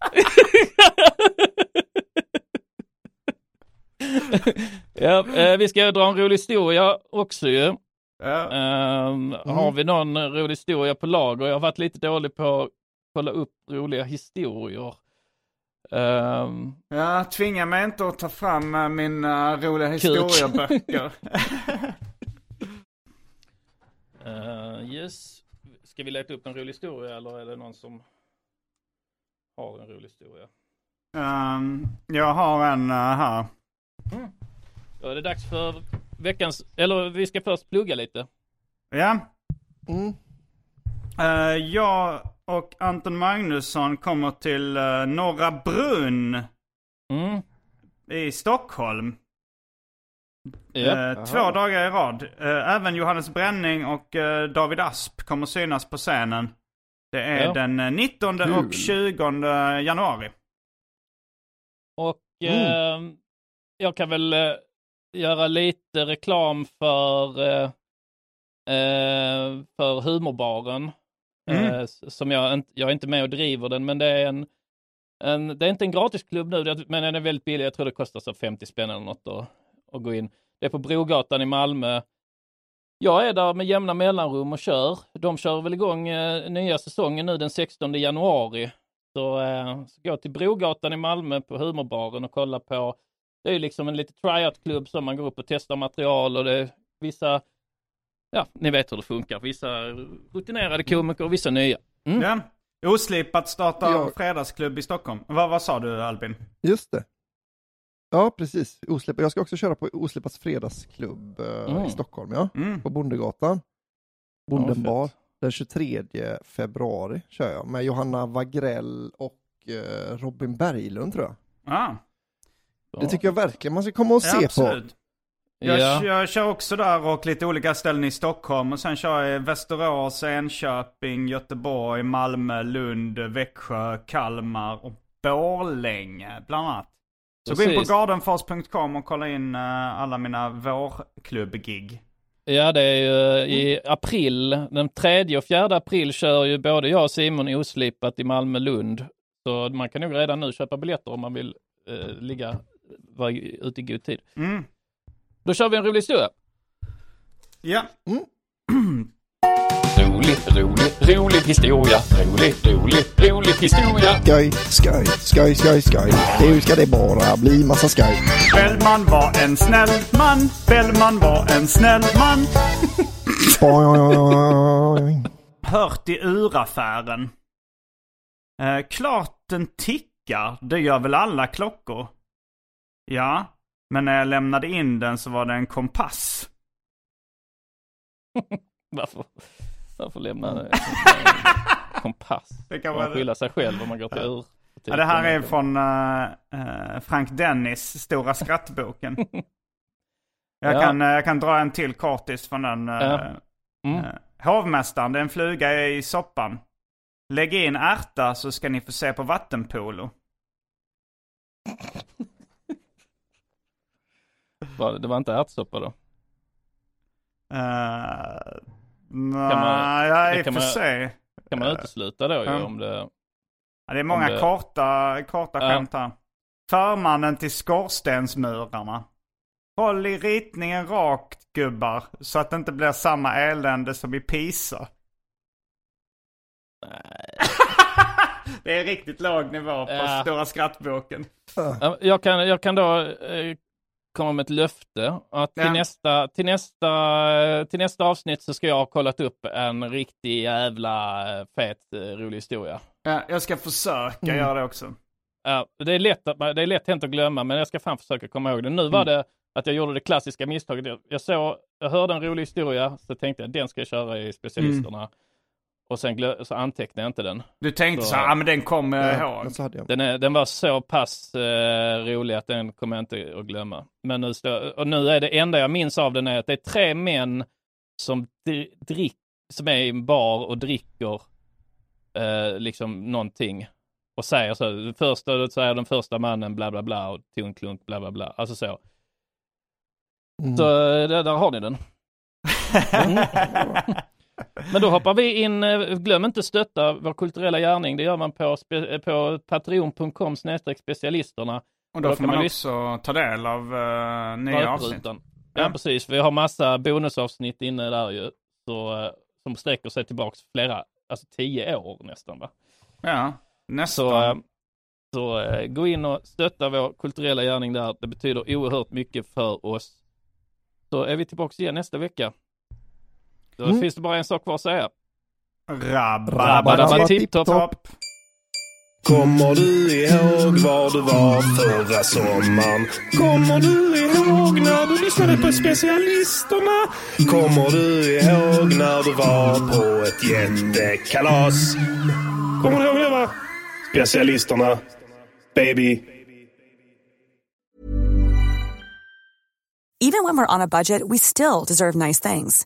ja, eh, vi ska dra en rolig historia också ju. Ja. Ehm, Har vi någon rolig historia på lager? Jag har varit lite dålig på att kolla upp roliga historier. Ehm, ja, tvinga mig inte att ta fram eh, mina roliga historieböcker. *laughs* eh, yes. Ska vi leta upp en rolig historia eller är det någon som har en rolig historia? Ehm, jag har en eh, här. Då är det dags för veckans, eller vi ska först plugga lite. Ja. Mm. Eh, jag och Anton Magnusson kommer till uh, Norra Brunn Mm. i Stockholm. Ja. Eh, två dagar i rad. Eh, även Johannes Bränning och David Asp kommer synas på scenen. Det är Ja. den eh, 19 Kul. och 20 januari. Och Mm. eh, jag kan väl göra lite reklam för, för humorbaren. Mm. Eh, som jag, inte- jag är inte med och driver den, men det är en, en det är inte en gratisklubb nu, men den är väldigt billig. Jag tror det kostar så 50 spänn eller något att, att gå in. Det är på Brogatan i Malmö. Jag är där med jämna mellanrum och kör. De kör väl igång eh, nya säsongen nu den 16 januari. Så, eh, så gå till Brogatan i Malmö på humorbaren och kolla på. Det är ju liksom en lite tryout-klubb som man går upp och testar material och det är vissa, ja, ni vet hur det funkar. Vissa rutinerade komiker och vissa nya. Mm. Ja. Oslipat startar Ja. fredagsklubb i Stockholm. Vad, vad sa du Albin? Just det. Ja, precis. Oslip. Jag ska också köra på Oslipats fredagsklubb eh, Mm. i Stockholm, ja. Mm. På Bondegatan. Ja, Bondenbar. fett. Den 23 februari kör jag med Johanna Wagrell och eh, Robin Berglund tror jag. Ah. Det tycker jag verkligen man ska komma och Ja, se på. Jag, Ja. jag kör också där och lite olika ställen i Stockholm. Och sen kör jag i Västerås, Enköping, Göteborg, Malmö, Lund, Växjö, Kalmar och Borlänge bland annat. Så gå in på Precis. gardenfors.com och kolla in eh, alla mina vårklubbgig. Ja, det är ju i april, den 3 och 4 april kör ju både jag och Simon oslipat i Malmö-Lund. Så man kan nog redan nu köpa biljetter om man vill eh, ligga, vara ute i god tid. Mm. Då kör vi en rolig historia. Ja. *clears throat* Rolig, rolig, rolig historia. Rolig, rolig, rolig historia. Skoj, skoj, skoj, skoj, skoj. Nu ska det bara bli massa skoj. Bellman var en snäll man. Bellman var en snäll man. Hört i uraffären. Eh, klart den tickar, det gör väl alla klockor? Ja, men när jag lämnade in den så var det en kompass. *laughs* Varför, varför lämna en *laughs* kompass? Det kan Man skylla sig själv om man går till ur. Ja, det här är från eh, Frank Dennis stora skrattboken. *laughs* Jag, Ja. kan, eh, jag kan dra en till kortis från den. Ja. Mm. eh, Hovmästaren, det är en fluga i soppan. Lägg in ärta så ska ni få se på vattenpolo. Var- Det var inte ärtsoppa då? Uh, nej, ja, i och kan för sig. Kan man utesluta då ju Ja. om det... Ja, det är många det- korta, korta Ja. skämt här. Förmannen till skorstensmurarna. Håll i ritningen rakt gubbar. Så att det inte blir samma elände som i Pisa. *laughs* det är riktigt låg nivå på Ja. Stora skrattboken. Ja, Jag kan, jag kan då eh, komma med ett löfte att till, Ja. nästa, till, nästa, till nästa avsnitt så ska jag ha kollat upp en riktig jävla eh, fet eh, rolig historia. Ja, jag ska försöka Mm. göra det också. Ja, det, är lätt att, det är lätt hänt att glömma, men jag ska fan försöka komma ihåg det. Nu var Mm. det att jag gjorde det klassiska misstaget. Jag- Jag, såg, jag hörde en rolig historia, så tänkte jag den ska jag köra i specialisterna. Mm. Och sen glö, så antecknade jag inte den. Du tänkte Så- så här, ah, men den kommer jag Ja, ihåg. så hade jag. Den, är, den var så pass eh, rolig att den kommer jag inte att glömma. Men nu, står, och nu är det enda jag minns av den är att det är tre män som, dri- drick, som är i en bar och dricker eh, liksom någonting. Och säger så, då säger den första mannen bla bla bla och tog klunk bla bla bla. Alltså så. Mm. Så eh, där, där har ni den. *laughs* Mm. Men då hoppar vi in, eh, glöm inte stötta vår kulturella gärning. Det gör man på, spe, på patreon.com specialisterna. Och då Då får man man också ta del av uh, nya avsnitt. Ja, Ja. precis. Vi har massa bonusavsnitt inne där ju. Så, eh, som sträcker sig tillbaks flera, alltså tio år nästan va. Ja, nästan. Så, eh, så eh, gå in och stötta vår kulturella gärning där. Det betyder oerhört mycket för oss. Så är vi tillbaks igen nästa vecka. Då Mm. finns det bara en sak kvar att säga. Rabba, Rabba, dabba, tipp-topp. topp. Kommer du ihåg var du var förra sommaren? Kommer du ihåg när du lyssnade på specialisterna? Kommer du ihåg när du var på ett jättekalas? Kommer du ihåg det va? Specialisterna. Baby. Even when we're on a budget, we still deserve nice things.